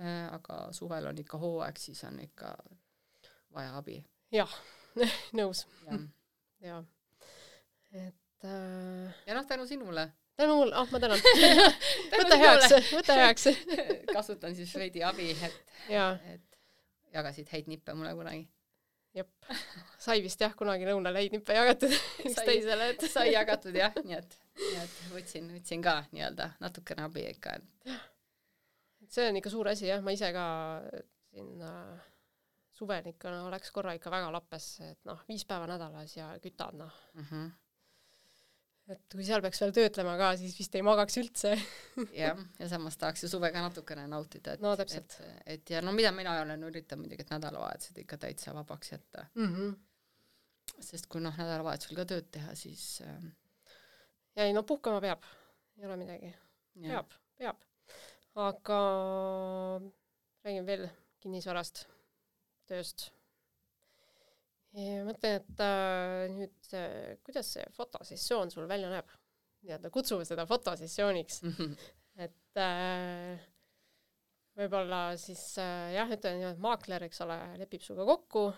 B: aga suvel on ikka hooaeg, siis on ikka vaja abi. [laughs]
A: nõus,
B: jah
A: jaa. et äh,
B: ja noh, tänu sinule.
A: tänu mulle, ah ma tänan [laughs] [laughs] võta heaks, võta heaks
B: kasutan siis veidi abi, et, et jagasid häid nippe mulle kunagi.
A: jep. sai vist jah kunagi lõunal häid nippe jagatud üksteisele, et
B: sai jagatud jah, nii et, nii et võtsin, võtsin ka nii-öelda natukene abi ikka, et
A: see on ikka suur asi jah, ma ise ka siin äh, suvel ikka no, oleks korra ikka väga lappes, et noh, viis päeva nädalas ja kütad noh,
B: mm -hmm.
A: et kui seal peaks veel töötlema ka, siis vist ei magaks üldse.
B: jah, ja samas tahaks ju suve ka natukene nautida, et
A: no
B: et, et ja no mida mina olen üritanud muidugi, et nädalavahetused ikka täitsa vabaks jätta,
A: Mm -hmm.
B: sest kui noh, nädalavahetusel ka tööd teha, siis äh,
A: ja ei no puhkama peab, ei ole midagi, peab, peab. Aga räägin veel kinnisvarast, tööst. mõtlen, et äh, nüüd see, kuidas see fotosessioon sul välja näeb? nii-öelda kutsume seda fotosessiooniks, [laughs] et äh, võib-olla siis äh, jah, ütleme niimoodi, et maakler, eks ole, lepib sinuga kokku,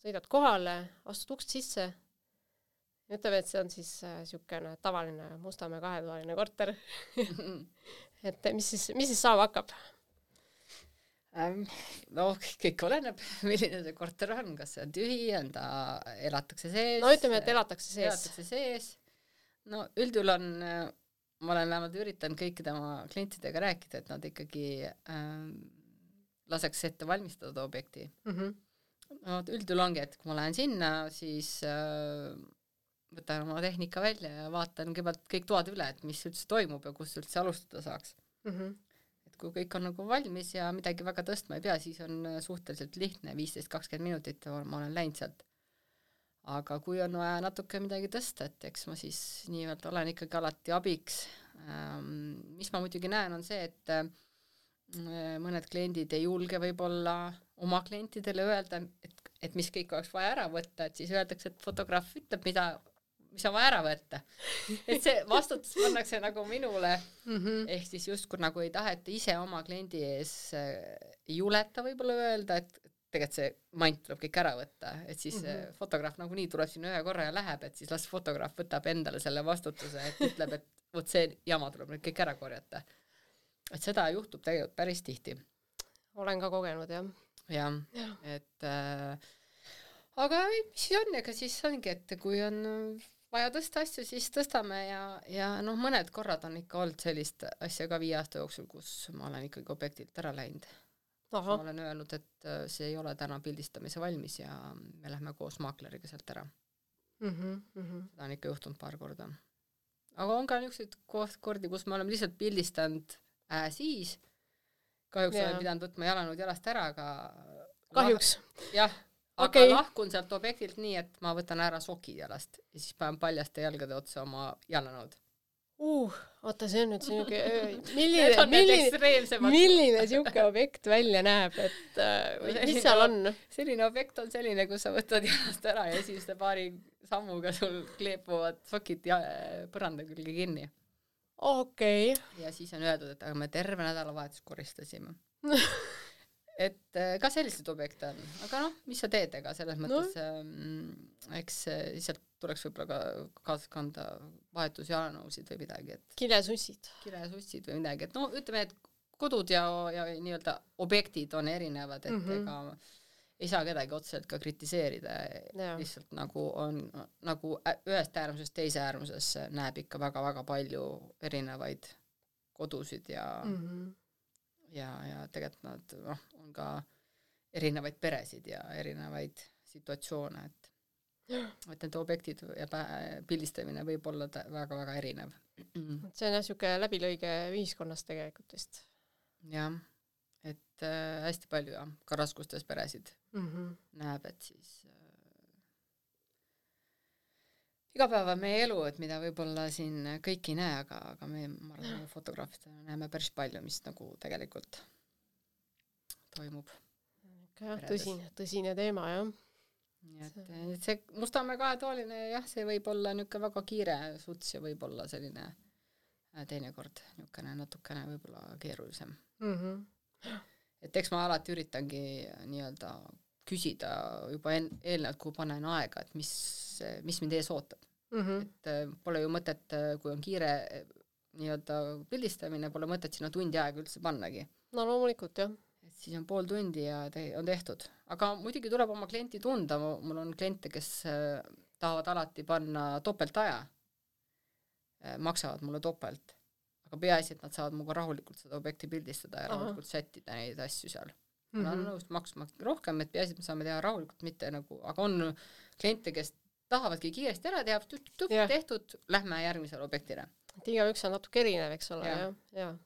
A: sõidad kohale, astud ukst sisse, ütleme, et see on siis niisugune äh, tavaline Mustamäe kahetoaline korter, [laughs] et mis siis, mis siis saama hakkab?
B: Ähm, no kõik oleneb, milline see korter on, kas see on tühi, on ta, elatakse sees.
A: no ütleme, et elatakse sees.
B: elatakse sees. no üldjuhul on, ma olen vähemalt üritanud kõikide oma klientidega rääkida, et nad ikkagi ähm, laseks ette valmistada objekti.
A: Mm -hmm.
B: no üldjuhul ongi, et kui ma lähen sinna, siis äh, võtan oma tehnika välja ja vaatan kõigepealt kõik toad üle, et mis üldse toimub ja kust üldse alustada saaks
A: Mm -hmm.
B: et kui kõik on nagu valmis ja midagi väga tõstma ei pea, siis on äh, suhteliselt lihtne, viisteist, kakskümmend minutit ma olen läinud sealt. aga kui on vaja natuke midagi tõsta, et eks ma siis nii-öelda olen ikkagi alati abiks ähm,. mis ma muidugi näen, on see, et äh, mõned kliendid ei julge võib-olla oma klientidele öelda, et, et mis kõik oleks vaja ära võtta, et siis öeldakse, et fotograaf ütleb, mida, mis on vaja ära võtta. et see vastutus pannakse nagu minule
A: Mm -hmm.
B: ehk siis justkui nagu ei taheta ise oma kliendi ees äh, ei juleta võib-olla öelda, et tegelikult see mant tuleb kõik ära võtta, et siis mm. -hmm. fotograaf nagunii tuleb sinna ühe korra ja läheb, et siis las fotograaf võtab endale selle vastutuse, et ütleb, et vot see jama tuleb nüüd kõik ära korjata. et seda juhtub tegelikult päris tihti,
A: olen ka kogenud jah.
B: jah,
A: jah,
B: et äh, aga mis siis on, ega siis ongi, et kui on äh, vaja tõsta asju, siis tõstame ja, ja noh, mõned korrad on ikka olnud sellist asja ka viie aasta jooksul, kus ma olen ikkagi objektilt ära läinud. ma olen öelnud, et äh, see ei ole täna pildistamise valmis ja me lähme koos maakleriga sealt ära.
A: mm -hmm.
B: seda on ikka juhtunud paar korda. aga on ka niisuguseid koht-, kordi, kus me oleme lihtsalt pildistanud äh, siis, kahjuks
A: Jaa.
B: olen pidanud võtma jalanõud jalast ära, aga
A: kahjuks.
B: jah, aga okay. lahkun sealt objektilt nii, et ma võtan ära sokid jalast ja siis panen paljaste jalgade otsa oma jalanõud.
A: uh, oota, see on nüüd siuke, [laughs] milline, milline, milline siuke objekt välja näeb, et äh, [laughs] või mis seal on?
B: selline objekt on selline, kus sa võtad jalast ära ja esimeste paari sammuga sul kleepuvad sokid ja põranda külge kinni.
A: okei okay.
B: ja siis on öeldud, et aga me terve nädalavahetus koristasime [laughs] et äh, ka selliseid objekte on, aga noh, mis sa teed, ega selles mõttes no. ähm, eks äh, lihtsalt tuleks võib-olla ka kaasas kanda vahetusjalanõusid või midagi, et
A: kilesussid.
B: kilesussid või midagi, et no ütleme, et kodud ja, ja nii-öelda objektid on erinevad, et mm -hmm. ega ei saa kedagi otseselt ka kritiseerida, lihtsalt nagu on, nagu ühest äärmusest teise äärmusesse näeb ikka väga-väga palju erinevaid kodusid ja mm -hmm. Ja, ja tegelikult nad noh, on ka erinevaid peresid ja erinevaid situatsioone, et [gasps] et need objektid ja pildistamine võib olla väga-väga erinev.
A: see on jah, niisugune läbilõige ühiskonnast tegelikult vist.
B: jah et äh, hästi palju jah, ka raskustes peresid mm -hmm. näeb, et siis äh, igapäeva meie elu, et mida võib-olla siin kõik ei näe, aga, aga me, ma arvan, fotograafidena näeme päris palju, mis nagu tegelikult toimub.
A: jah, tõsine, tõsine teema jah.
B: nii et, et see Mustamäe kahetoaline jah, see võib olla niisugune väga kiire suts ja võib olla selline äh, teinekord niisugune natukene võib-olla keerulisem mm. -hmm et eks ma alati üritangi nii-öelda küsida juba en-, eelnevalt, kui panen aega, et mis, mis mind ees ootab mm. -hmm. et äh, pole ju mõtet, äh, kui on kiire äh, nii-öelda pildistamine, pole mõtet sinna tundi aega üldse pannagi.
A: no loomulikult, jah.
B: et siis on pool tundi ja te-, on tehtud. aga muidugi tuleb oma klienti tunda, mul on kliente, kes tahavad alati panna topeltaja, maksavad mulle topelt aga peaasi, et nad saavad minuga rahulikult seda objekti pildistada ja Aha. rahulikult sättida neid asju seal mm. -hmm. olen nõus maksma rohkem, et peaasi, et me saame teha rahulikult, mitte nagu, aga on kliente, kes tahavadki kiiresti ära teha, tehtud, lähme järgmisele objektile.
A: et igaüks on natuke erinev, eks ole, jah, jah.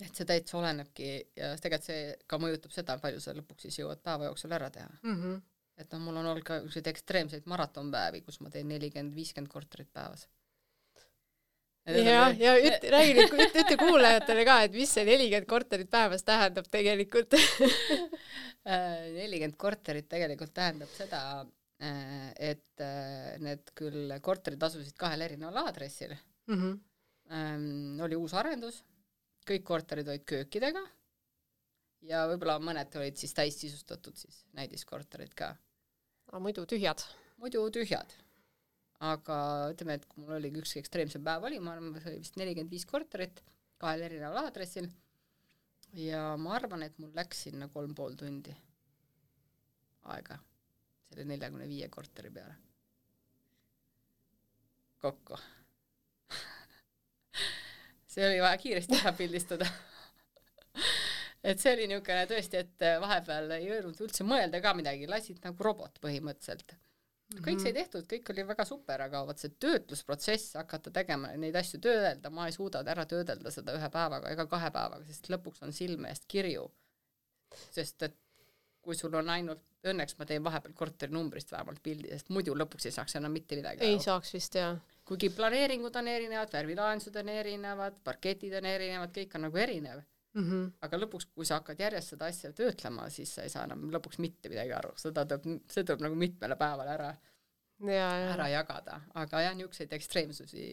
B: et see täitsa olenebki ja tegelikult see ka mõjutab seda, palju sa lõpuks siis jõuad päeva jooksul ära teha mm. -hmm. et noh, mul on olnud ka niisuguseid ekstreemseid maratonpäevi, kus ma teen nelikümmend, viiskümmend korterit päevas
A: jah, ja üt-, räägi nüüd, ütle, ütle [laughs] kuulajatele ka, et mis see nelikümmend korterit päevas tähendab tegelikult
B: äh, nelikümmend korterit tegelikult tähendab seda, äh, et äh, need küll korterid asusid kahel erineval aadressil mm. -hmm. oli uus arendus, kõik korterid olid köökidega ja võib-olla mõned olid siis täissisustatud siis näidiskorterid ka.
A: aga muidu tühjad?
B: muidu tühjad aga ütleme, et kui mul oligi üks ekstreemsem päev oli, ma arvan, see oli vist nelikümmend viis korterit kahel erineval aadressil. Ja ma arvan, et mul läks sinna kolm pool tundi aega selle neljakümne viie korteri peale. Kokku. [laughs] See oli vaja kiiresti ära pildistada. [laughs] Et see oli niisugune tõesti, et vahepeal ei jõudnud üldse mõelda ka midagi, lasid nagu robot põhimõtteliselt kõik sai mhm. tehtud, kõik oli väga super, aga vot see töötlusprotsess, hakata tegema neid asju, töödelda, ma ei suuda ära töödelda seda ühe päevaga ega kahe päevaga, sest lõpuks on silme eest kirju. sest et kui sul on ainult, õnneks ma teen vahepeal korterinumbrist vähemalt pildi, sest muidu lõpuks ei saaks enam mitte midagi
A: ei aru. saaks vist, jah.
B: kuigi planeeringud on erinevad, värvilahendused on erinevad, parketid on erinevad, kõik on nagu erinev mm. -hmm. aga lõpuks, kui sa hakkad järjest seda asja töötlema, siis sa ei saa enam lõpuks mitte midagi aru, seda tuleb, see tuleb nagu mitmele päevale ära, ära jagada, aga jah, niisuguseid ekstreemsusi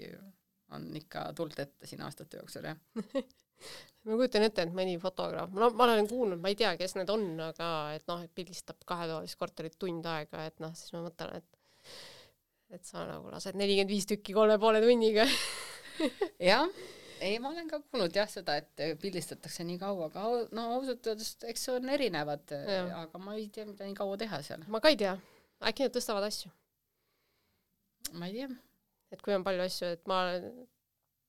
B: on ikka tulnud ette siin aastate jooksul, jah. [laughs]
A: Ma kujutan ette, et mõni fotograaf, no ma olen kuulnud, ma ei tea, kes need on, aga et noh, et pildistab kahetoalist korterit tund aega, et noh, siis ma mõtlen, et et sa nagu lased nelikümmend viis tükki kolme poole tunniga. [laughs]
B: Jah ei, ma olen ka kuulnud jah seda, et pildistatakse nii kaua, aga no ausalt öeldes, eks see on erinevad, aga ma ei tea, mida nii kaua teha seal.
A: ma ka ei tea, äkki nad tõstavad asju?
B: ma ei tea.
A: et kui on palju asju, et ma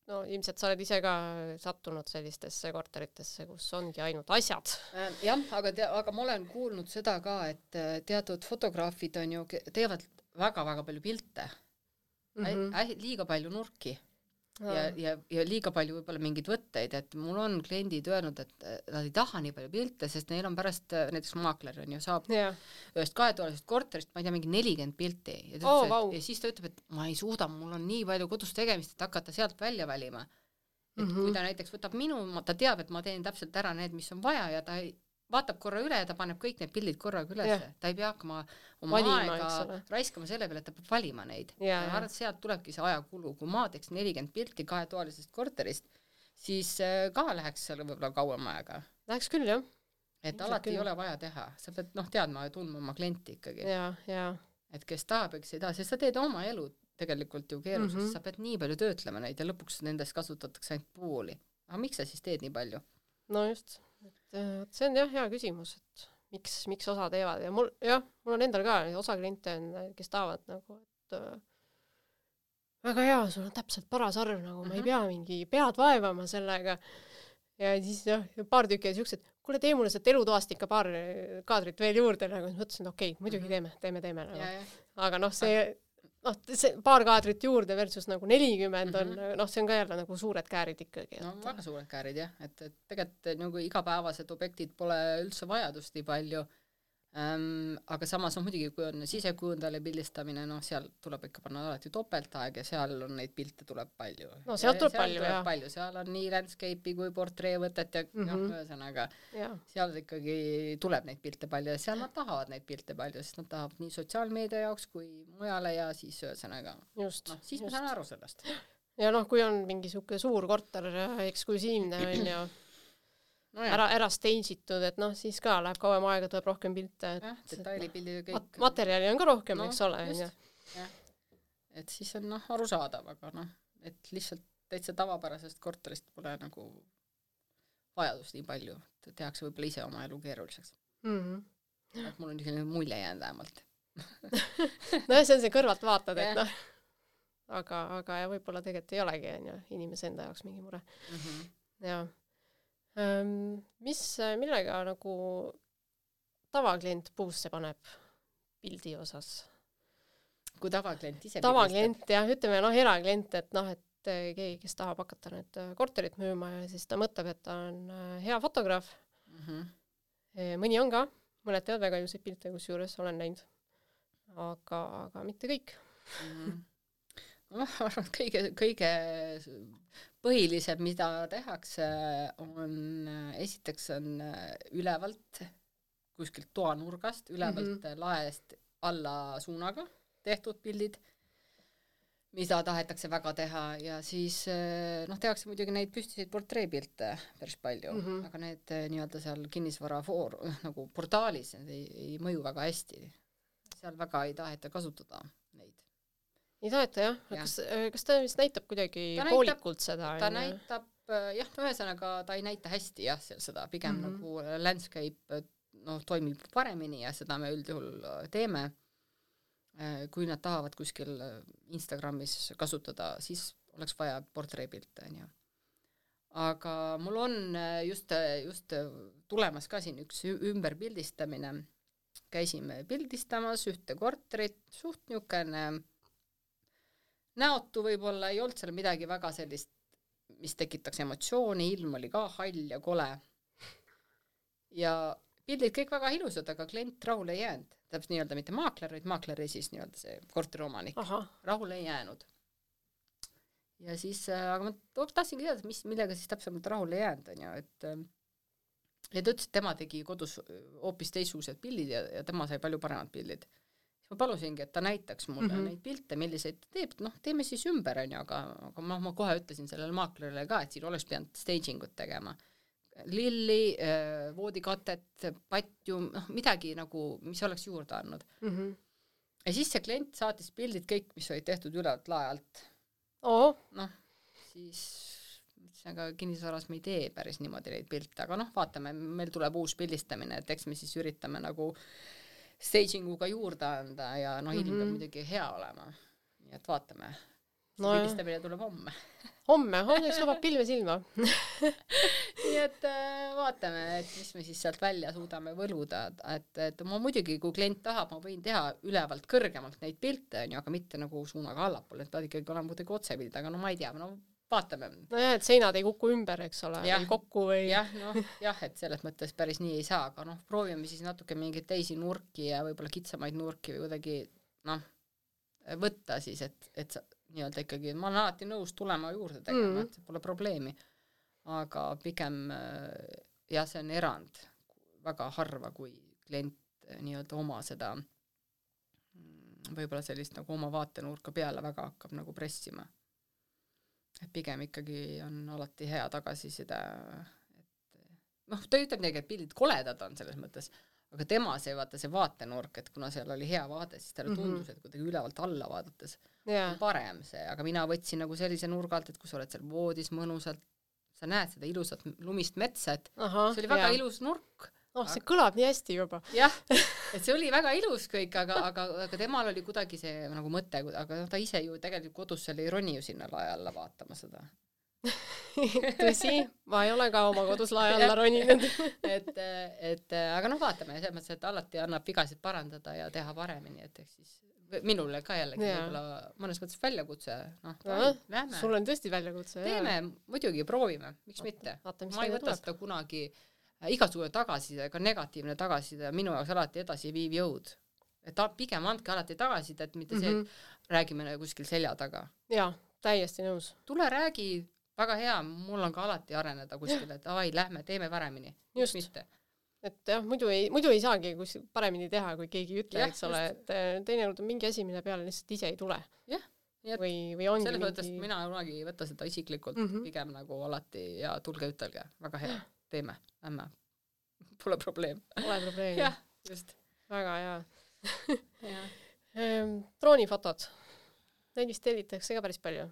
A: no ilmselt sa oled ise ka sattunud sellistesse korteritesse, kus ongi ainult asjad.
B: Äh, jah, aga tea-, aga ma olen kuulnud seda ka, et äh, teatud fotograafid on ju, teevad väga-väga palju pilte mm, -hmm. liiga palju nurki ja, ja, ja liiga palju võib-olla mingeid võtteid, et mul on kliendid öelnud, et nad ei taha nii palju pilte, sest neil on pärast, näiteks maakler on ju, saab yeah. ühest kahetoalisest korterist, ma ei tea, mingi nelikümmend pilti ja,
A: oh, wow.
B: ja siis ta ütleb, et ma ei suuda, mul on nii palju kodus tegemist, et hakata sealt välja valima. et mm -hmm. kui ta näiteks võtab minu, ta teab, et ma teen täpselt ära need, mis on vaja ja ta ei, vaatab korra üle ja ta paneb kõik need pildid korraga ülesse, ta ei pea hakkama oma valima, aega raiskama selle peale, et ta peab valima neid. ja ma arvan, et sealt tulebki see ajakulu, kui ma teeks nelikümmend pilti kahetoalisest korterist, siis äh, ka läheks seal võib-olla kauem aega.
A: Läheks küll, jah.
B: et Ilmselt alati küll. ei ole vaja teha, sa pead noh, teadma ja tundma oma klienti ikkagi.
A: ja, ja
B: et kes tahab, eks ei taha, sest sa teed oma elu tegelikult ju keeruliseks mm, -hmm. sa pead nii palju töötlema neid ja lõpuks nendest kasutatakse ainult pooli. aga miks sa siis teed nii palju?
A: no just, et vot see on jah hea küsimus, et miks, miks osa teevad ja mul jah, mul on endal ka osa kliente on, kes tahavad nagu, et äh, väga hea, sul on täpselt paras arv, nagu ma mm -hmm. ei mhm. pea mingi pead vaevama sellega. ja siis jah, paar tükki siuksed, kuule, tee mulle sealt elutoast ikka paar kaadrit veel juurde, nagu mõtlesin, et okei okay,, muidugi mm -hmm. teeme, teeme, teeme nagu. aga noh, see ah noh, see paar kaadrit juurde versus nagu nelikümmend on mm, -hmm. noh, see on ka jälle nagu suured käärid ikkagi.
B: no väga suured käärid jah, et, et tegelikult nagu igapäevased objektid pole üldse vajadust nii palju ähm,. aga samas noh, muidugi kui on sisekujundajale pildistamine, noh, seal tuleb ikka panna alati topeltaeg ja seal on neid pilte tuleb palju.
A: no sealt tuleb palju, jah.
B: palju, seal on nii landscape'i kui portreevõtet ja mm -hmm. noh, ühesõnaga seal ikkagi tuleb neid pilte palju ja seal nad tahavad neid pilte palju, sest nad tahavad nii sotsiaalmeedia jaoks kui mujale ja siis ühesõnaga noh, siis just. ma saan aru sellest.
A: ja noh, kui on mingi niisugune suur korter, eksklusiivne on ju no ära, ära stage itud, et noh, siis ka läheb kauem aega, tuleb rohkem pilte, et
B: jah, detailipildid ja kõik mat.
A: materjali on ka rohkem no,, eks ole, onju.
B: et siis on noh, arusaadav, aga noh, et lihtsalt täitsa tavapärasest korterist pole nagu vajadust nii palju, et tehakse võib-olla ise oma elu keeruliseks mm. -hmm. et mul on selline mulje jäänud vähemalt [laughs]
A: nojah, see on see kõrvaltvaatad, et noh, aga, aga ja võib-olla tegelikult ei olegi, onju, inimese enda jaoks mingi mure mm. -hmm. jaa mis, millega nagu tavaklient puusse paneb pildi osas?
B: kui tavaklient ise
A: tavaklient jah, ütleme noh, eraklient, et noh, et eh, keegi, kes tahab hakata nüüd eh, korterit müüma ja siis ta mõtleb, et ta on eh, hea fotograaf mm. -hmm. mõni on ka, mõned teevad väga ilusaid pilte, kusjuures olen näinud. aga, aga mitte kõik mm. -hmm
B: ma arvan, et kõige, kõige põhilisem, mida tehakse, on esiteks on ülevalt kuskilt toanurgast, ülevalt mm -hmm. laest alla suunaga tehtud pildid, mida tahetakse väga teha ja siis noh, tehakse muidugi neid püstiseid portreepilte päris palju mm, -hmm. aga need nii-öelda seal kinnisvara foor-, nagu portaalis need ei, ei mõju väga hästi. seal väga ei taheta kasutada
A: ei taheta jah ja., kas, äh, kas ta vist näitab kuidagi ta poolikult näitab, seda?
B: ta näitab äh, jah, ühesõnaga ta ei näita hästi jah, seal seda pigem mm -hmm. nagu äh, landscape noh, toimib paremini ja seda me üldjuhul teeme. kui nad tahavad kuskil Instagramis kasutada, siis oleks vaja portreepilte onju. aga mul on just, just tulemas ka siin üks ümberpildistamine. käisime pildistamas ühte korterit, suht niisugune näotu võib-olla ei olnud seal midagi väga sellist, mis tekitaks emotsiooni, ilm oli ka hall ja kole. ja pildid kõik väga ilusad, aga klient rahule ei jäänud, täpselt nii-öelda mitte maakler, vaid maakler ja siis nii-öelda see korteriomanik, rahule ei jäänud. ja siis, äh, aga ma tahtsingi teada, mis, millega siis täpsemalt rahule ei jäänud, on ju, et äh, ja ta ütles, et tema tegi kodus hoopis teistsugused pildid ja, ja tema sai palju paremad pildid ma palusingi, et ta näitaks mulle mm -hmm. neid pilte, milliseid ta teeb, noh, teeme siis ümber, onju, aga, aga ma, ma kohe ütlesin sellele maaklerile ka, et siin oleks pidanud staging ut tegema. lilli äh,, voodikatet, patju, noh, midagi nagu, mis oleks juurde andnud mm. -hmm. ja siis see klient saatis pildid kõik, mis olid tehtud ülevalt lae alt
A: oh..
B: noh, siis ütlesin, aga kinnisvaras me ei tee päris niimoodi neid pilte, aga noh, vaatame, meil tuleb uus pildistamine, et eks me siis üritame nagu äh, staging uga juurde anda ja noh, ilm mm -hmm. peab muidugi hea olema. nii et vaatame. no pildistamine tuleb homme
A: homme, homseks lubab pilve silma [laughs]
B: nii et äh, vaatame, et mis me siis sealt välja suudame võluda, et, et ma muidugi, kui klient tahab, ma võin teha ülevalt kõrgemalt neid pilte, onju, aga mitte nagu suunaga allapoole, et peavad ikkagi olema kuidagi otsepilt, aga no ma ei tea, no vaatame.
A: nojah, et seinad ei kuku ümber, eks ole, või kokku või
B: jah, noh, jah, et selles mõttes päris nii ei saa, aga noh, proovime siis natuke mingeid teisi nurki ja võib-olla kitsamaid nurki või kuidagi noh, võtta siis, et, et sa nii-öelda ikkagi, ma olen alati nõus tulema juurde tegema mm., et pole probleemi. aga pigem äh, jah, see on erand, väga harva, kui klient äh, nii-öelda oma seda mm, võib-olla sellist nagu oma vaatenurka peale väga hakkab nagu pressima. Et pigem ikkagi on alati hea tagasiside, et noh, ta ütleb midagi, et pildid koledad on selles mõttes, aga tema see, vaata see vaatenurk, et kuna seal oli hea vaade, siis talle
A: Mhm.
B: tundus mm -hmm. et kuidagi ülevalt alla vaadates
A: jaa
B: on parem see, aga mina võtsin nagu sellise nurga alt, et kui sa oled seal voodis mõnusalt, sa näed seda ilusat lumist metsa, et
A: ahah
B: see oli väga ilus nurk.
A: Oh see kõlab nii hästi juba.
B: Jah, [laughs] et see oli väga ilus kõik, aga, aga, aga temal oli kuidagi see nagu mõte, aga noh, ta ise ju tegelikult kodus seal ei roni ju sinna lae alla vaatama seda. [laughs]
A: tõsi ma ei ole ka oma kodus lae alla roninud. [laughs]
B: Et, et aga noh, vaatame selles mõttes, et alati annab vigasid parandada ja teha paremini, et eks siis minule ka jällegi võib-olla mõnes mõttes väljakutse, noh, lähme,
A: sul on tõesti väljakutse
B: teeme, muidugi proovime, miks mitte. ma ei võta seda kunagi äh, igasugune tagasiside, ka negatiivne tagasiside on minu jaoks alati edasiviiv jõud. et ta pigem andke alati tagasisidet, mitte mm -hmm. see,
A: Mhm.
B: et räägime nagu kuskil selja taga.
A: jaa täiesti nõus
B: tule räägi, väga hea, mul on ka alati areneda kuskile, et davai, lähme, teeme paremini.
A: Just.
B: mitte.
A: et jah muidu ei muidu ei saagi kus paremini teha kui keegi ei ütle eks ole et äh, teinekord on mingi asi mille peale lihtsalt ise ei tule
B: Jah, et
A: või või ongi
B: selles mõttes
A: mingi
B: mina kunagi ei võta seda isiklikult mm,
A: Mhm.
B: -hmm. pigem nagu alati ja tulge ütelge, väga hea, teeme, lähme. [laughs] Pole probleem.
A: pole probleemi [laughs]
B: jah, just.
A: väga hea [laughs] ehm, droonifotod neid vist tellitakse ka päris palju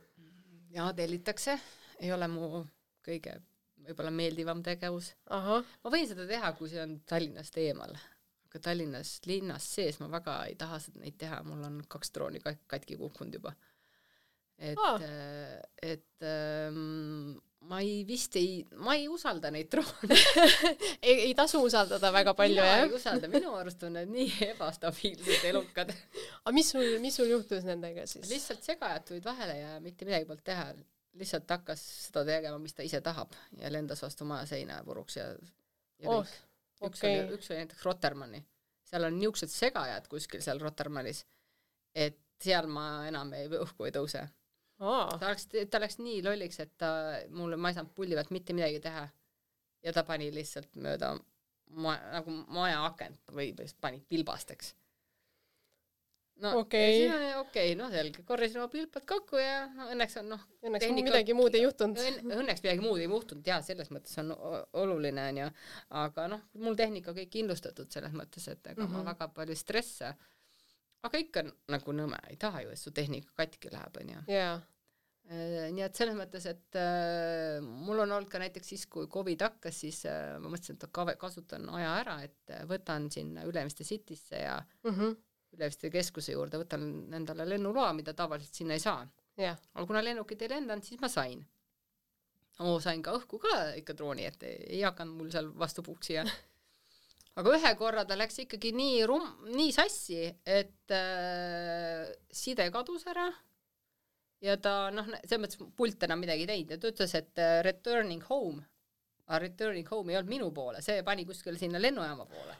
B: ja tellitakse, ei ole mu kõige võib-olla meeldivam tegevus. ma võin seda teha, kui see on Tallinnast eemal, aga Tallinnas linnas sees ma väga ei taha seda neid teha, mul on kaks drooni kat- katki kukkunud juba. Et äh, et ähm, ma ei vist ei, ma ei usalda neid droone. [laughs]
A: ei, ei tasu usaldada väga palju jah
B: ei usalda, minu arust on need nii ebastabiilsed elukad.
A: aga mis sul mis sul juhtus nendega siis
B: lihtsalt segajad tulid vahele ja mitte midagi polnud teha, lihtsalt hakkas seda tegema, mis ta ise tahab ja lendas vastu maja seina puruks ja, ja
A: Oh,
B: kõik. üks
A: okei.
B: oli, üks oli näiteks Rotermanni, seal on niisugused segajad kuskil seal Rotermannis, et seal ma enam ei, õhku ei tõuse. Ta läks, ta läks nii lolliks, et ta mulle, ma ei saanud pulli pealt mitte midagi teha. ja ta pani lihtsalt mööda ma, nagu maja akent või pani pilbasteks. no
A: Okei.
B: ja oli okei, no selge, korjasin oma pilpad kokku ja no, õnneks on noh,
A: õnneks
B: tehnika-
A: midagi muud ei juhtunud
B: õn- õnneks midagi muud ei juhtunud jaa, selles mõttes on oluline onju, aga noh, mul tehnika kõik kindlustatud selles mõttes, et ega mm -hmm. Ma väga palju ei stressa. Aga ikka on nagu nõme, ei taha ju, et su tehnika katki läheb onju. Äh, nii et selles mõttes, et äh, mul on olnud ka näiteks siis, kui Covid hakkas, siis äh, ma mõtlesin, et ka- kasutan aja ära, et äh, võtan sinna Ülemiste Citysse ja
A: mhm
B: Ülemiste keskuse juurde, võtan endale lennuloa, mida tavaliselt sinna ei saa. aga kuna lennukid ei lendanud, siis ma sain. oo, sain ka õhku ka ikka drooni, et ei, hakanud mul seal vastu puksi ja [laughs] aga ühe korra ta läks ikkagi nii rum-, nii sassi, et äh, side kadus ära. Ja ta noh, selles mõttes pult enam midagi ei teinud ja ta ütles, et äh, returning home, aga returning home ei olnud minu poole, see pani kuskile sinna lennujaama poole.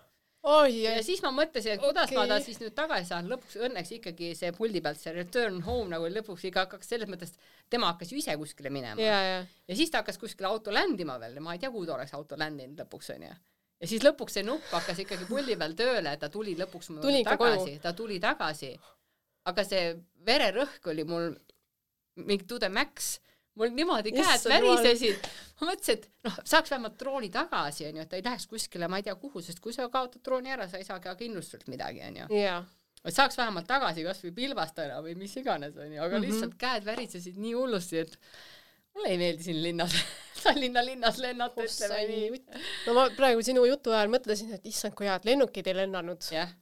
A: Oi
B: ja siis ma mõtlesin, et kuidas okay. ma ta siis nüüd tagasi saan, lõpuks õnneks ikkagi see puldi pealt see return home nagu lõpuks ikka hakkas selles mõttes, tema hakkas ju ise kuskile minema.
A: Ja ja
B: ja siis ta hakkas kuskile auto ländima veel. Ma ei tea, kuhu ta oleks auto ländinud lõpuks onju. Ja siis lõpuks see nupp hakkas ikkagi puldi peal tööle, ta tuli lõpuks mu
A: Tuli
B: tagasi, ta tuli tagasi. aga see vererõhk oli mul mingi to the max, mul niimoodi käed värisesid. ma mõtlesin, et noh, saaks vähemalt drooni tagasi onju, et ta ei läheks kuskile, ma ei tea kuhu, sest kui sa kaotad drooni ära, sa ei saa ka kindlustult midagi onju
A: ja
B: et saaks vähemalt tagasi kasvõi pilbastada või mis iganes onju, aga mm. -hmm. lihtsalt käed värisesid nii hullusti, et mulle ei meeldi siin linnas [laughs] Tallinna linnas lennata, ütleme nii.
A: no ma praegu sinu jutu ajal mõtlesin, et issand, kui hea, et lennukid ei lennanud.
B: jah,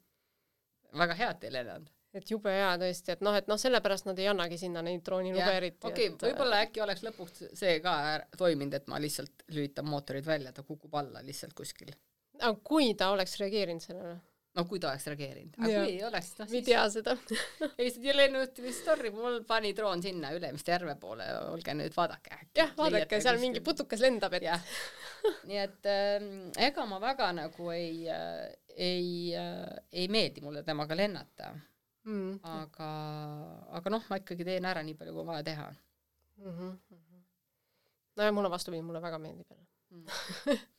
B: väga hea, et ei lennanud.
A: et jube hea tõesti, et noh, et noh, sellepärast nad ei annagi sinna neid droonilube eriti.
B: okei okay,, võib-olla äkki oleks lõpuks see ka toiminud, et ma lihtsalt lülitan mootorid välja, ta kukub alla lihtsalt kuskil.
A: aga kui ta oleks reageerinud sellele?
B: No kui ta oleks reageerinud, aga
A: Jah.
B: kui ei oleks, noh
A: ei
B: siis
A: tea seda [laughs]
B: Eesti lennujuhtimise story, mul pani droon sinna Ülemiste järve poole, olge nüüd vaadake.
A: jah, vaadake, seal mingi putukas lendab, et
B: nii et äh, ega ma väga nagu ei äh,, ei äh,, ei meeldi mulle temaga lennata,
A: mm.
B: aga, aga noh, ma ikkagi teen ära nii palju, kui on vaja teha.
A: Mm -hmm. nojah, mul on vastupidi, mulle väga meeldib jälle
B: mm. [laughs]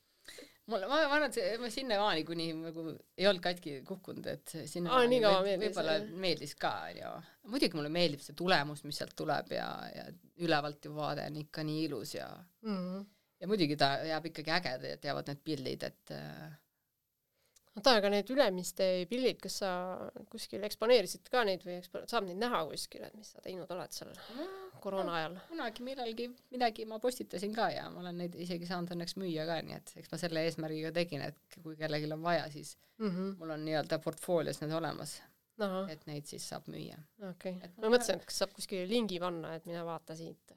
B: mulle, ma, ma arvan, et see, ma sinnamaani, kuni nagu ei olnud katki kukkunud, et sinna
A: Aa, nii kaua meeldis,
B: võib-olla meeldis ka, onju. muidugi mulle meeldib see tulemus, mis sealt tuleb ja, ja ülevalt ju vaade on ikka nii ilus ja
A: mm. -hmm.
B: ja muidugi ta jääb ikkagi äge, et jäävad need pildid, et äh,
A: oota, aga need Ülemiste pildid, kas sa kuskil eksponeerisid ka neid või ekspo-, saab neid näha kuskil, et mis sa teinud oled seal koroona ajal?
B: kunagi millalgi midagi ma postitasin ka ja ma olen neid isegi saanud õnneks müüa ka, nii et eks ma selle eesmärgiga tegin, et kui kellelgi on vaja, siis
A: mm. -hmm.
B: mul on nii-öelda portfoolios need olemas,
A: ahah,
B: et neid siis saab müüa.
A: okei okay.. ma mõtlesin, et kas saab kuskile lingi panna, et mine vaata siit.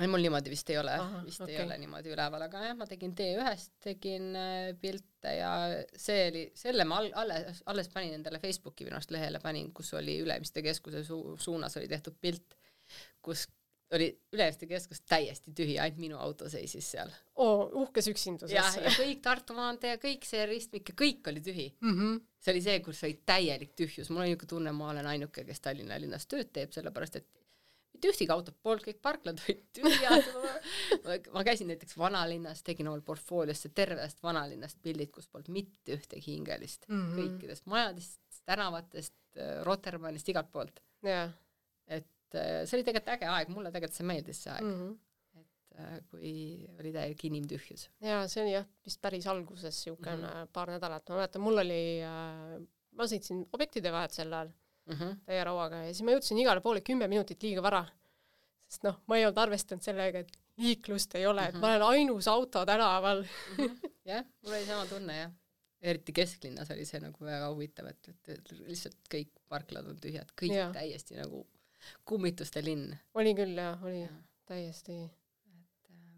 B: Ei, mul niimoodi vist ei ole vist
A: okei.
B: ei ole niimoodi üleval, aga jah, ma tegin T1-st, tegin äh, pilte ja see oli, selle ma al-, alles, alles panin endale Facebooki minu arust lehele panin, kus oli Ülemiste keskuse su- suunas oli tehtud pilt, kus oli Ülemiste keskus täiesti tühi, ainult minu auto seisis seal.
A: oo, uhkes üksinduses.
B: jah, ja kõik Tartu maantee ja kõik see ristmik ja kõik oli tühi.
A: mm. -hmm.
B: see oli see, kus oli täielik tühjus, mul on niisugune tunne, ma olen ainuke, kes Tallinna linnas tööd teeb, sellepärast et mitte ühtegi autot polnud, kõik parklad olid tühjad. ma käisin näiteks vanalinnas, tegin omal portfooliosse tervest vanalinnast pildid, kus polnud mitte ühtegi hingelist mm. -hmm. kõikidest majadest, tänavatest, Rotermannist, igalt poolt.
A: jaa
B: et äh, see oli tegelikult äge aeg, mulle tegelikult see meeldis see aeg mm,
A: mm. -hmm.
B: kui oli täielik inimtühjus
A: jaa, see oli jah, vist päris alguses niisugune mm. -hmm. paar nädalat, ma mäletan, mul oli äh,, ma sõitsin objektide vahet sel ajal
B: mm. -hmm.
A: täie rauaga ja siis ma jõudsin igale poole kümme minutit liiga vara. sest noh, ma ei olnud arvestanud sellega, et liiklust ei ole mm, -hmm. et ma olen ainus auto tänaval. [laughs]
B: jah, mul oli sama tunne jah. eriti kesklinnas oli see nagu väga huvitav, et, et, et lihtsalt kõik parklad on tühjad, kõik ja. täiesti nagu kummituste linn.
A: oli küll jah, oli täiesti.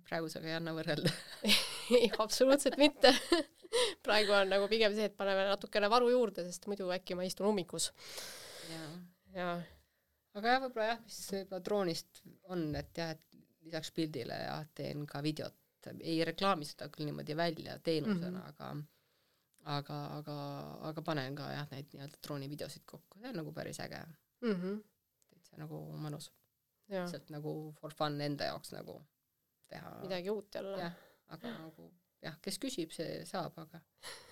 B: praegusega ei anna võrrelda. [laughs]
A: ei, absoluutselt mitte. [laughs] praegu on nagu pigem see, et paneme natukene varu juurde, sest muidu äkki ma istun ummikus ja
B: aga jah, võib-olla jah, mis võib-olla droonist on, et jah, et lisaks pildile ja teen ka videot, ei reklaami seda küll niimoodi välja teenusena mm, -hmm. aga aga, aga, aga panen ka jah, neid nii-öelda droonivideosid kokku, see on nagu päris äge,
A: mm. -hmm.
B: täitsa nagu mõnus, lihtsalt nagu for fun enda jaoks nagu teha.
A: midagi uut jälle
B: jah, aga nagu jah, kes küsib, see saab, aga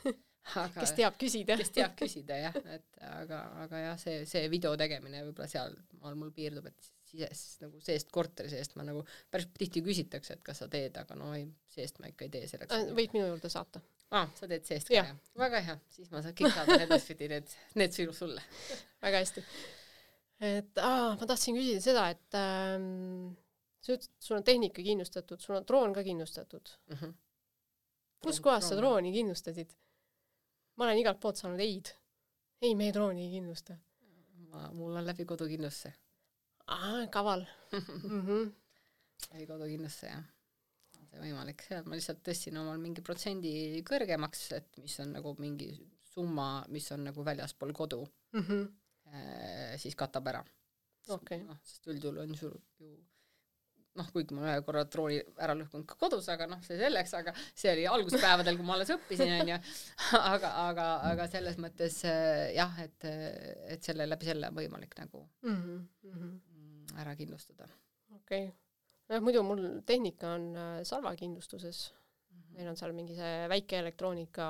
B: [laughs] aga
A: kes teab küsida.
B: kes teab küsida jah, et aga, aga jah, see, see video tegemine võib-olla seal maal mul piirdub, et sises nagu seest korteri seest ma nagu päris tihti küsitakse, et kas sa teed, aga no ei, seest ma ikka ei tee selleks.
A: võid minu juurde saata.
B: aa, sa teed seest ka
A: Jah.
B: väga hea, siis ma saan kõik saadan edaspidi need, need sulle.
A: väga hästi. et aa, ma tahtsin küsida seda, et ähm, sa ütlesid, et sul on tehnika kindlustatud, sul on droon ka kindlustatud. kus kohas sa? drooni kindlustasid? Ma olen igalt poolt saanud ei-d. ei, me drooni ei kindlusta.
B: ma, mul on läbi kodukindlustuse,
A: aa, kaval mm. -hmm.
B: läbi kodukindlustuse jah, on see võimalik, seal ma lihtsalt tõstsin omal mingi protsendi kõrgemaks, et mis on nagu mingi summa, mis on nagu väljaspool kodu
A: Mm -hmm.
B: äh, siis katab ära.
A: Okei.
B: noh, sest üldjuhul on sul ju noh, kuigi ma ühe korra drooni ära lõhkunud ka kodus, aga noh, see selleks, aga see oli alguspäevadel, kui ma alles õppisin, onju. [laughs] aga, aga, aga selles mõttes äh, jah, et, et selle läbi selle on võimalik nagu
A: Mm -hmm.
B: mm, ära kindlustada.
A: okei okay.. nojah, muidu mul tehnika on äh, Salva kindlustuses. meil on seal mingi see väike elektroonika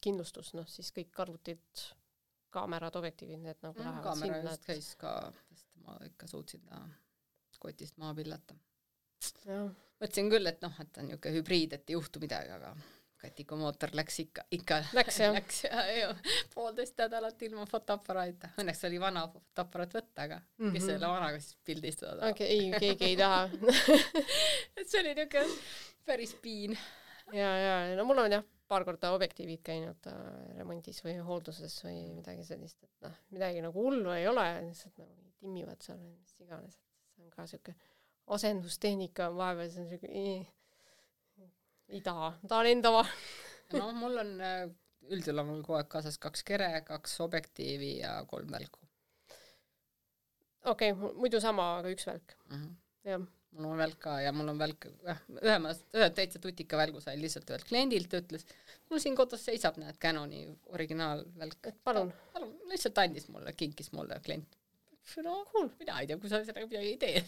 A: kindlustus, noh siis kõik arvutid, kaamerad, objektiivid, need nagu lähevad
B: kaamera
A: sinna,
B: just käis ka, sest ma ikka suutsin ta kotist maha pillata. mõtlesin küll, et noh, et ta on niisugune hübriid, et ei juhtu midagi, aga Katiku mootor läks ikka, ikka
A: Läks, jah?
B: läks ja, ja poolteist nädalat ilma fotoaparaadita. Õnneks oli vana fotoaparaat võtta, aga mm -hmm. kes
A: Mhm.
B: selle vanaga siis pildistada tahab
A: okei, ei, keegi ei taha. [laughs]
B: et see oli niisugune päris piin.
A: ja, ja no mul on jah, paar korda objektiivid käinud äh, remondis või hoolduses või midagi sellist, et noh, midagi nagu hullu ei ole, lihtsalt nagu timmivad seal või mis iganes, see on ka siuke asendustehnika on vahepeal, see on siuke ei, ei taha, ma tahan enda oma.
B: no mul on äh, üldjuhul on mul kogu aeg kaasas kaks kere, kaks objektiivi ja kolm välku
A: okei okay,, muidu sama, aga üks välk,
B: mm. -hmm.
A: jah.
B: mul on välk ka ja mul on välk, ühe ma, ühe täitsa tutika välgu sain lihtsalt ühelt kliendilt, ta ütles, mul siin kodus seisab, näed, Canoni originaalvälk.
A: et palun.
B: palun, lihtsalt andis mulle, kinkis mulle klient. No cool, mina ei tea, kui sa sellega midagi ei tee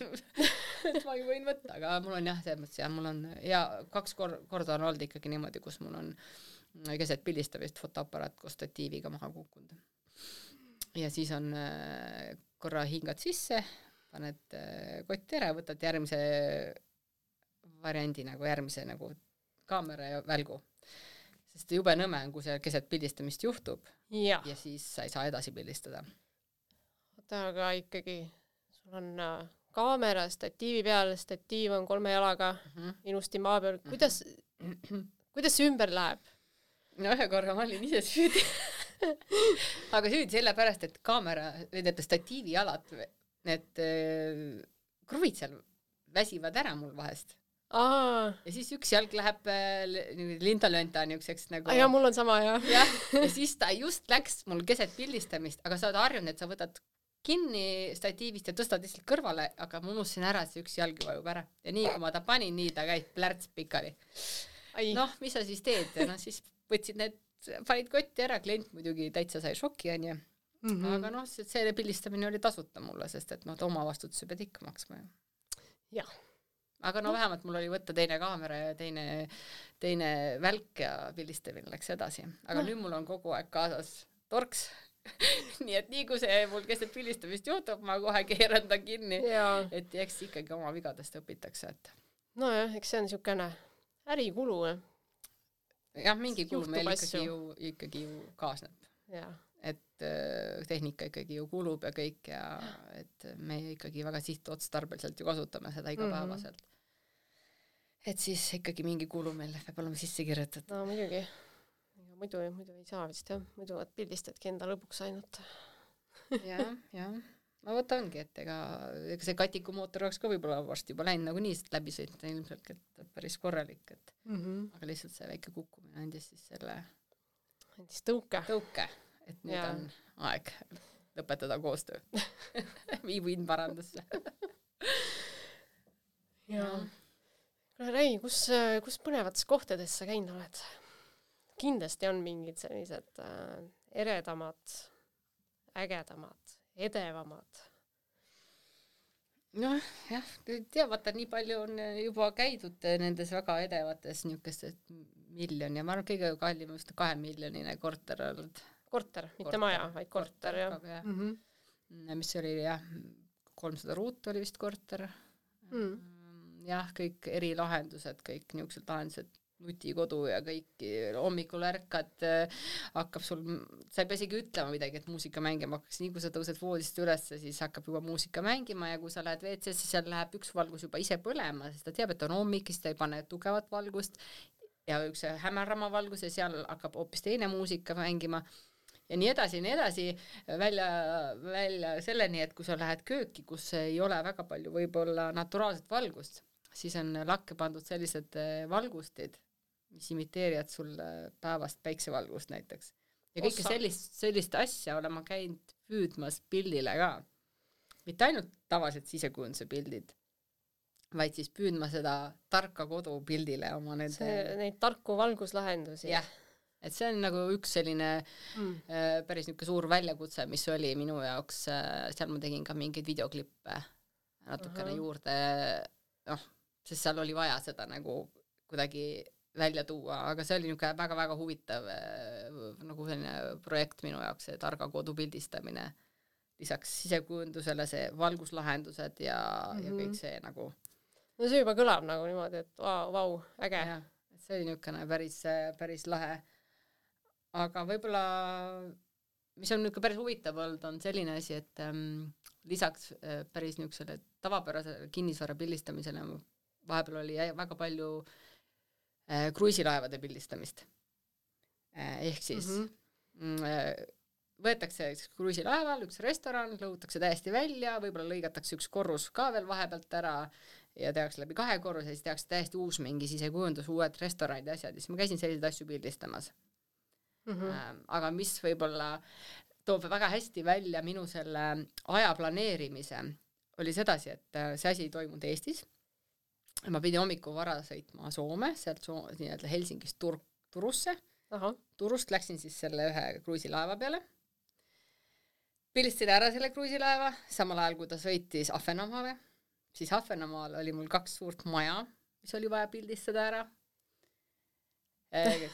B: [laughs] et ma ju võin võtta, aga mul on jah, selles mõttes jah, mul on ja kaks kor-, korda on olnud ikkagi niimoodi, kus mul on keset pildistamist fotoaparaat koos statiiviga maha kukkunud. ja siis on äh, korra hingad sisse, paned äh, kotti ära ja võtad järgmise variandi nagu järgmise nagu kaamera ja välgu. sest jube nõme on, kui see keset pildistamist juhtub
A: ja,
B: ja siis sa ei saa edasi pildistada.
A: Aga ikkagi, sul on äh, kaamera statiivi peal, statiiv on kolme jalaga
B: mm -hmm.
A: ilusti maa peal, kuidas mm, -hmm. kuidas see ümber läheb?
B: no ühe korra ma olin ise süüdi [laughs] aga süüdi sellepärast, et kaamera need statiivi jalad, need äh, kruvid seal väsivad ära mul vahest.
A: aa,
B: ja siis üks jalg läheb äh, niimoodi linta-lönta niisuguseks nagu
A: jaa, mul on sama jah.
B: jah, ja siis ta just läks mul keset pildistamist, aga sa oled harjunud, et sa võtad kinni statiivist ja tõstad lihtsalt kõrvale, aga ma unustasin ära, et see üks jalg vajub ära ja nii kui ma ta panin, nii ta käis plärts pikali. noh, mis sa siis teed noh, siis võtsid need, panid kotti ära, klient muidugi täitsa sai šoki, onju. Mm -hmm. aga noh, see pildistamine oli tasuta mulle, sest et noh, omavastutuse pead ikka maksma ju.
A: jah.
B: aga no vähemalt mul oli võtta teine kaamera ja teine, teine välk ja pildistamine läks edasi. aga no. nüüd mul on kogu aeg kaasas torks [laughs] nii et nii kui see mul keset pildistamist juhtub, ma kohe keeran ta kinni. et eks ikkagi oma vigadest õpitakse, et.
A: nojah, eks see on niisugune ärikulu
B: jah, mingi kulu meil ikkagi ju, ikkagi ju kaasneb. et äh, tehnika ikkagi ju kulub ja kõik ja et me ikkagi väga sihtotstarbeliselt ju kasutame seda igapäevaselt mm. -hmm. et siis ikkagi mingi kulu meil peab olema sisse kirjutatud.
A: no muidugi. Muidu, muidu ei saa vist jah, muidu pildistadki enda lõbuks ainult [laughs]
B: jah, jah no vot ongi, et ega, ega see Katiku mootor oleks ka võib-olla varsti juba läinud nagunii siit läbi sõita ilmselt, et päris korralik, et mm -hmm. aga lihtsalt see väike kukkumine andis siis selle
A: andis tõuke.
B: tõuke, et nüüd ja. on aeg lõpetada koostöö [laughs] vii võin parandusse
A: jaa. kuule Rei, kus, kus põnevates kohtades sa käinud oled? Kindlasti on mingid sellised äh, eredamad, ägedamad edevamad?
B: noh, jah, tea, vaata, nii palju on juba käidud nendes väga edevates niisugustes miljon ja ma arvan, kõige kallim vist kahe miljonine korter olnud.
A: korter, mitte maja, vaid korter, korter, jah ja.
B: mm. -hmm. mis oli jah, kolmsada ruutu oli vist korter mm.. jah, kõik erilahendused, kõik niisugused lahendused, nutikodu ja kõiki, hommikul ärkad, äh, hakkab sul, sa ei pea isegi ütlema midagi, et muusika mängima hakkaks, nii kui sa tõused voodist ülesse, siis hakkab juba muusika mängima ja kui sa lähed WC-sse, seal läheb üks valgus juba ise põlema, sest ta teab, et on hommik, siis ta ei pane tugevat valgust ja üks hämarama valgus ja seal hakkab hoopis teine muusika mängima ja nii edasi ja nii edasi, välja, välja selleni, et kui sa lähed kööki, kus ei ole väga palju võib-olla naturaalset valgust, siis on lakke pandud sellised äh, valgustid, mis imiteerivad sulle päevast päiksevalgust näiteks. ja kõike sellist, sellist asja olen ma käinud püüdmas pildile ka. mitte ainult tavalised sisekujunduse pildid, vaid siis püüdma seda tarka kodu pildile oma nende
A: Neid tarku valguslahendusi.
B: jah, et see on nagu üks selline mm. äh, päris niisugune suur väljakutse, mis oli minu jaoks äh,, seal ma tegin ka mingeid videoklippe natukene uh -huh. juurde, noh, sest seal oli vaja seda nagu kuidagi välja tuua, aga see oli niisugune väga-väga huvitav äh, nagu selline projekt minu jaoks, see targa kodu pildistamine. lisaks sisekujundusele see valguslahendused ja mm, -hmm. ja kõik mhm. see nagu.
A: no see juba kõlab nagu niimoodi, et vau, vau, äge.
B: see oli niisugune päris, päris lahe. aga võib-olla, mis on niisugune päris huvitav olnud, on selline asi, et ähm, lisaks äh, päris niisugusele tavapärasele kinnisvara pildistamisele vahepeal oli väga palju Äh, kruiisilaevade pildistamist. Äh, ehk siis mhm. mm -hmm. võetakse kruiisilaeval üks restoran, lõhutakse täiesti välja, võib-olla lõigatakse üks korrus ka veel vahepealt ära ja tehakse läbi kahe korruse, siis tehakse täiesti uus mingi sisekujundus, uued restoranid ja asjad ja siis ma käisin selliseid asju pildistamas mm. -hmm. aga mis võib-olla toob väga hästi välja minu selle aja planeerimise, oli sedasi, et see asi ei toimunud Eestis ma pidin hommikul vara sõitma Soome, sealt Soo-, nii-öelda Helsingist Tur-, Turusse. Turust läksin siis selle ühe kruiisilaeva peale. pildistasin ära selle kruiisilaeva, samal ajal kui ta sõitis Ahvenamaale, siis Ahvenamaal oli mul kaks suurt maja, mis oli vaja pildistada ära.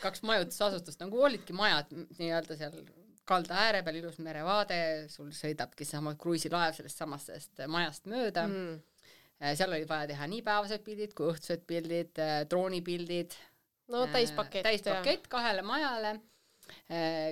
B: kaks majutusasutust, nagu olidki majad nii-öelda seal kalda ääre peal, ilus merevaade, sul sõidabki seesama kruiisilaev sellest samast majast mööda mm.. Seal oli vaja teha nii päevased pildid kui õhtused pildid, droonipildid.
A: no täispakett.
B: täispakett kahele majale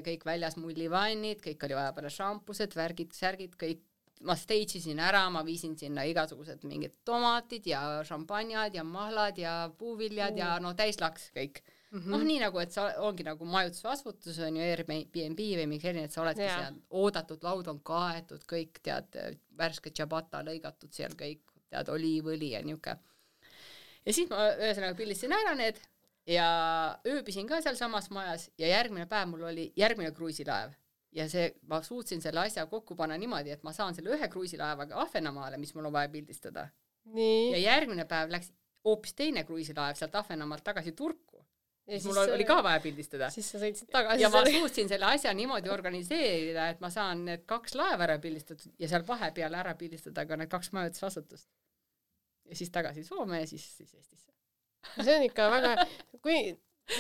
B: kõik väljas mullivannid, kõik oli vaja panna šampused, värgid, särgid, kõik ma stage isin ära, ma viisin sinna igasugused mingid tomatid ja šampanjad ja mahlad ja puuviljad mm. ja no täis laks kõik mm -hmm. noh, nii nagu, et sa ongi nagu majutusasutus on ju Airbnb või mingi selline, et sa oledki yeah. seal oodatud, laud on kaetud, kõik tead, värske ciabatta lõigatud seal kõik, tead, oliivõli ja niuke. ja siis ma ühesõnaga pildistasin ära need ja ööbisin ka sealsamas majas ja järgmine päev mul oli järgmine kruiisilaev ja see, ma suutsin selle asja kokku panna niimoodi, et ma saan selle ühe kruiisilaevaga Ahvenamaale, mis mul on vaja pildistada. ja järgmine päev läks hoopis teine kruiisilaev sealt Ahvenamaalt tagasi Turku. siis mul oli ka vaja pildistada.
A: siis sa sõitsid tagasi.
B: ja ma suutsin selle asja niimoodi organiseerida, et ma saan need kaks laeva ära pildistatud ja seal vahepeal ära pildistada ka need kaks majutusasutust. Ja siis tagasi Soome ja siis, siis Eestisse.
A: see on ikka väga, kui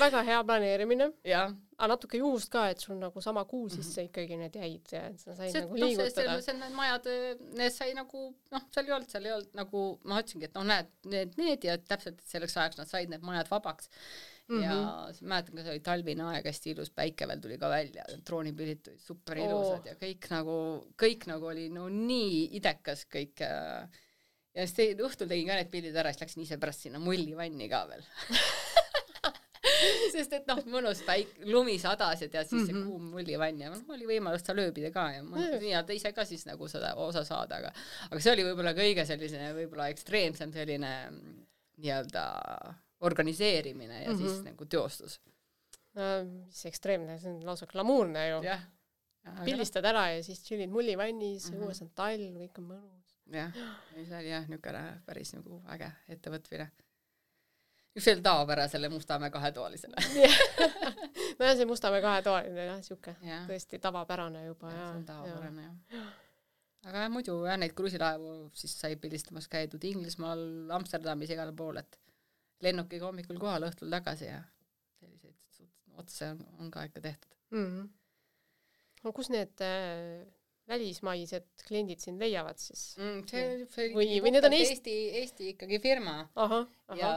A: väga hea planeerimine, aga natuke juhust ka, et sul nagu sama kuu sisse mm -hmm. ikkagi need jäid ja sa said see, nagu liigutada
B: no,. see, need majad, need sai nagu noh, seal ei olnud, seal ei olnud nagu ma ütlesingi, et noh, näed, need, need ja täpselt selleks ajaks nad said need majad vabaks mm. -hmm. ja mhm. mäletan ka, see oli talvine aeg, hästi ilus, päike veel tuli ka välja, droonipildid tulid super ilusad oh. ja kõik nagu, kõik nagu oli no nii idekas kõik ja, ja siis tegin, õhtul tegin ka need pildid ära, siis läksin ise pärast sinna mullivanni ka veel [laughs] sest et noh, mõnus päik-, lumi sadas ja tead, siis see mm -hmm. kuum mullivann ja noh, oli võimalus seal ööbida ka ja ma nii-öelda ise ka siis nagu seda osa saada, aga aga see oli võib-olla kõige selline võib-olla ekstreemsem selline nii-öelda organiseerimine ja mm -hmm. siis mhm. nagu teostus
A: no,. mis ekstreemne, see on lausa glamuurne ju. pildistad ära ja siis tšillid mullivannis mm, -hmm. õues on talv, kõik on mõnus.
B: Jah, see oli jah, niisugune päris nagu äge ettevõtmine selline tavapärasele Mustamäe kahetoalisele [laughs]
A: nojah, see Mustamäe kahetoaline jah, ja. tõesti tavapärane juba ja.
B: see on tavapärane jah ja. aga muidu jah, neid kruiisilaevu siis sai pildistamas käidud Inglismaal, Amsterdamis, igal pool, et lennukiga hommikul kohale, õhtul tagasi ja selliseid otse on, on ka ikka tehtud mm. -hmm.
A: no kus need äh, välismaised kliendid sind leiavad siis
B: mm,? see, see või, või need on Eesti, Eesti, Eesti ikkagi firma. ja,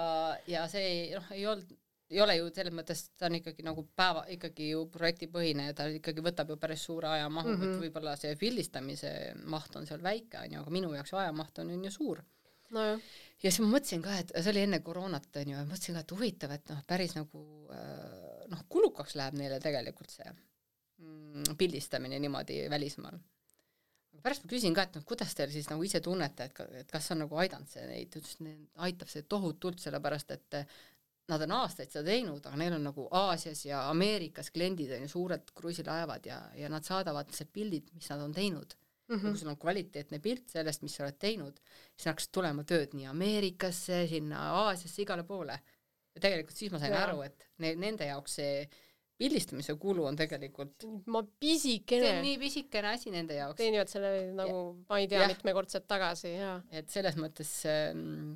B: ja see noh, ei olnud, ei ole ju selles mõttes, ta on ikkagi nagu päeva, ikkagi ju projektipõhine ja ta ikkagi võtab ju päris suure ajamahu mm, -hmm. et võib-olla see pildistamise maht on seal väike, onju, aga minu jaoks ajamaht on, on ju suur
A: no.
B: ja siis ma mõtlesin ka, et see oli enne koroonat, onju, ja mõtlesin ka, et huvitav, et noh, päris nagu äh, noh, kulukaks läheb neile tegelikult see mm, pildistamine niimoodi välismaal pärast ma küsin ka, et noh, kuidas te siis nagu ise tunnete, et, et kas on nagu aidanud see neid, ta ütles, et aitab see tohutult, sellepärast et nad on aastaid seda teinud, aga neil on nagu Aasias ja Ameerikas kliendid on ju suured kruiisilaevad ja, ja nad saadavad lihtsalt pildid, mis nad on teinud mm. -hmm. kui sul on kvaliteetne pilt sellest, mis sa oled teinud, siis hakkas tulema tööd nii Ameerikasse, sinna Aasiasse, igale poole. ja tegelikult siis ma sain ja. aru, et ne-, nende jaoks see pildistamise kulu on tegelikult
A: ma pisikene.
B: see on nii pisikene asi nende jaoks.
A: teenivad selle nagu, ma ei tea, mitmekordselt tagasi ja.
B: et selles mõttes ähm,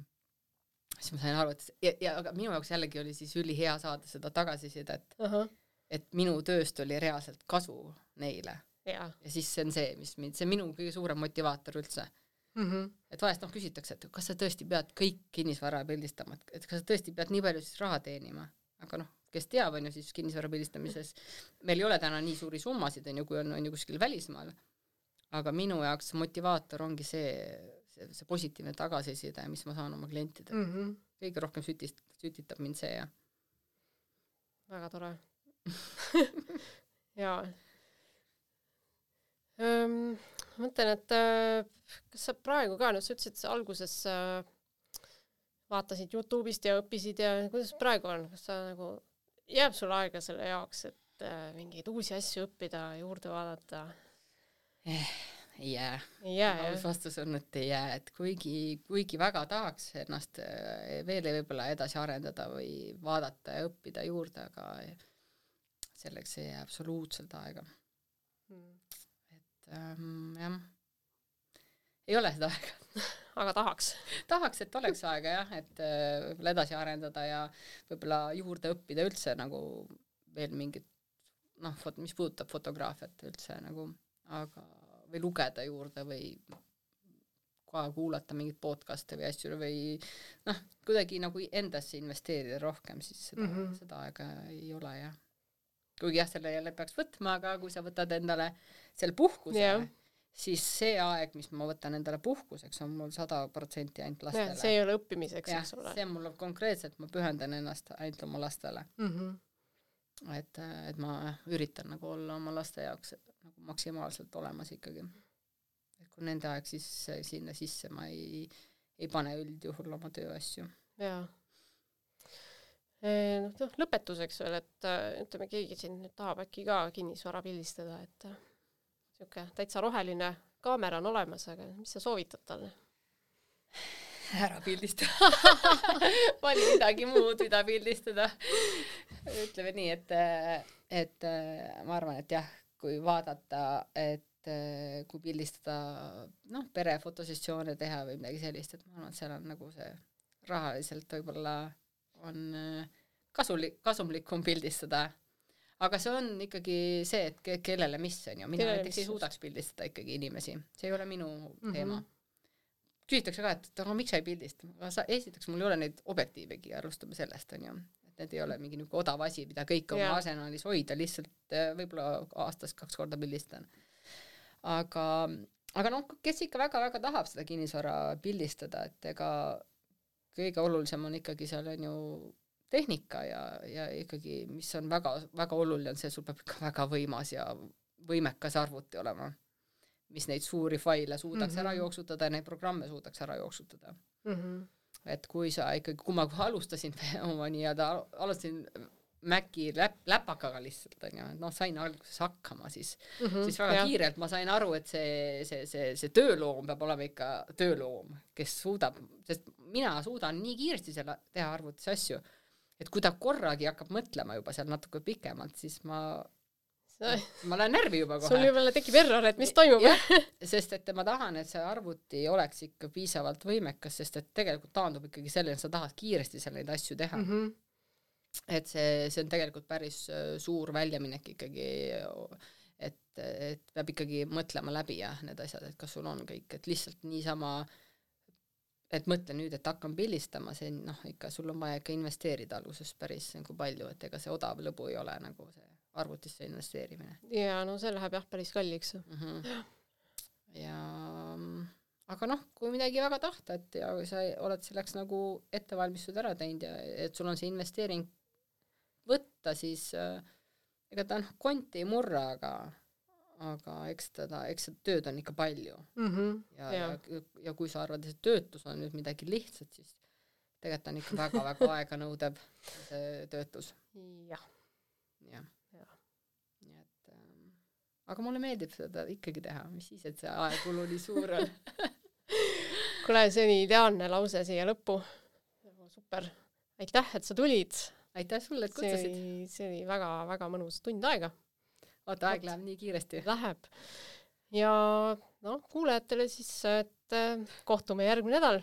B: siis ma sain aru, et ja, ja aga minu jaoks jällegi oli siis ülihea saada seda tagasisidet uh, -huh. et minu tööst oli reaalselt kasu neile.
A: ja
B: siis see on see, mis mind, see on minu kõige suurem motivaator üldse mm. -hmm. et vahest noh, küsitakse, et kas sa tõesti pead kõik kinnisvara pildistama, et, et kas sa tõesti pead nii palju siis raha teenima, aga noh kes teab, on ju, siis kinnisvara pildistamises meil ei ole täna nii suuri summasid, on ju, kui on, on ju kuskil välismaal. aga minu jaoks motivaator ongi see, see, see positiivne tagasiside, mis ma saan oma klientidelt mm. -hmm. kõige rohkem sütist-, sütitab mind see ja.
A: väga tore [laughs] jaa. ma mõtlen, et äh, kas sa praegu ka, no sa ütlesid, sa alguses äh, vaatasid Youtube'ist ja õppisid ja kuidas praegu on, kas sa nagu jääb sul aega selle jaoks, et äh, mingeid uusi asju õppida, juurde vaadata
B: eh,? ei jää. jah? aus vastus on, et ei jää, et kuigi, kuigi väga tahaks ennast äh, veel võib-olla edasi arendada või vaadata ja õppida juurde, aga selleks ei jää absoluutselt aega hmm.. et ähm, jah, ei ole seda aega [laughs]
A: aga tahaks.
B: tahaks, et oleks aega jah, et äh, võib-olla edasi arendada ja võib-olla juurde õppida üldse nagu veel mingit noh, vot mis puudutab fotograafiat üldse nagu, aga või lugeda juurde või ka kuulata mingeid podcast'e või asju või noh, kuidagi nagu endasse investeerida rohkem, siis seda mm, -hmm. seda aega ei ole jah. kuigi jah, selle jälle peaks võtma, aga kui sa võtad endale selle puhkuse yeah., siis see aeg, mis ma võtan endale puhkuseks, on mul sada protsenti ainult lastele.
A: see ei ole õppimiseks, eks ole.
B: see on mul konkreetselt, ma pühendan ennast ainult oma lastele mm. -hmm. et, et ma üritan nagu olla oma laste jaoks nagu maksimaalselt olemas ikkagi kui nende aeg siis sinna sisse ma ei, ei pane üldjuhul oma tööasju.
A: jaa. Noh, noh lõpetuseks veel, et ütleme, keegi siin nüüd tahab äkki ka kinnisvara pildistada, et niisugune äh, täitsa roheline kaamera on olemas, aga mis sa soovitad talle?
B: ära pildista [laughs] vali midagi muud, mida pildistada. ütleme nii, et, et ma arvan, et jah, kui vaadata, et et äh, kui pildistada noh, perefotosessioone teha või midagi sellist, et ma arvan, et seal on nagu see rahaliselt võib-olla on äh, kasulik, kasumlikum pildistada. Aga see on ikkagi see, et ke-, kellele mis, on ju, mina kellele näiteks ei suudaks pildistada ikkagi inimesi, see ei ole minu mm -hmm. teema. küsitakse ka, et aga miks sa ei pildista, aga sa, esiteks mul ei ole neid objektiivegi, alustame sellest, on ju. Et need ei ole mingi niisugune odav asi, mida kõik oma arsenalis hoida, lihtsalt äh, võib-olla aastas kaks korda pildistan. Aga, aga noh, kes ikka väga-väga tahab seda kinnisvara pildistada, et ega kõige olulisem on ikkagi seal on ju tehnika ja, ja ikkagi, mis on väga, väga oluline, on see, sul peab ikka väga võimas ja võimekas arvuti olema, mis neid suuri faile suudaks mm -hmm. ära jooksutada ja neid programme suudaks ära jooksutada mm. -hmm. et kui sa ikkagi, kui ma alustasin [laughs] oma nii-öelda, alustasin Maci läp-, läpakaga lihtsalt onju, et noh, sain alguses hakkama, siis mm, -hmm, siis väga jah. kiirelt ma sain aru, et see, see, see, see tööloom peab olema ikka tööloom, kes suudab, sest mina suudan nii kiiresti selle teha arvutis asju, et kui ta korragi hakkab mõtlema juba seal natuke pikemalt, siis ma ma lähen närvi juba kohe.
A: sul juba tekib error, et mis toimub.
B: sest et ma tahan, et see arvuti oleks ikka piisavalt võimekas, sest et tegelikult taandub ikkagi selleni, et sa tahad kiiresti seal neid asju teha mm. -hmm et see, see on tegelikult päris äh, suur väljaminek ikkagi, et, et peab ikkagi mõtlema läbi jah, need asjad, et kas sul on kõik, et lihtsalt niisama et mõtle nüüd, et hakkan pildistama, see noh, ikka sul on vaja ikka investeerida alguses päris nagu palju, et ega see odav lõbu ei ole nagu see arvutisse investeerimine.
A: jaa, no see läheb jah, päris kalliks mm.
B: -hmm. ja aga noh, kui midagi väga tahta, et ja sa oled selleks nagu ettevalmistused ära teinud ja et sul on see investeering võtta, siis äh, ega ta noh, konti ei murra, aga aga eks teda, eks seda tööd on ikka palju mm. -hmm, ja, ja, ja, ja kui sa arvad, et töötus on nüüd midagi lihtsat, siis tegelikult on ikka väga-väga [laughs] aeganõudev see töötus.
A: jah.
B: jah ja. nii et ähm, aga mulle meeldib seda ikkagi teha, mis siis, et see aegkulu nii suur on [laughs]
A: kuule, see oli ideaalne lause siia lõppu. super, aitäh, et sa tulid
B: aitäh sulle, et kutsusid.
A: see oli väga-väga mõnus tund aega.
B: Vaata, aeg läheb nii kiiresti.
A: Läheb. ja noh, kuulajatele siis, et äh, kohtume järgmine nädal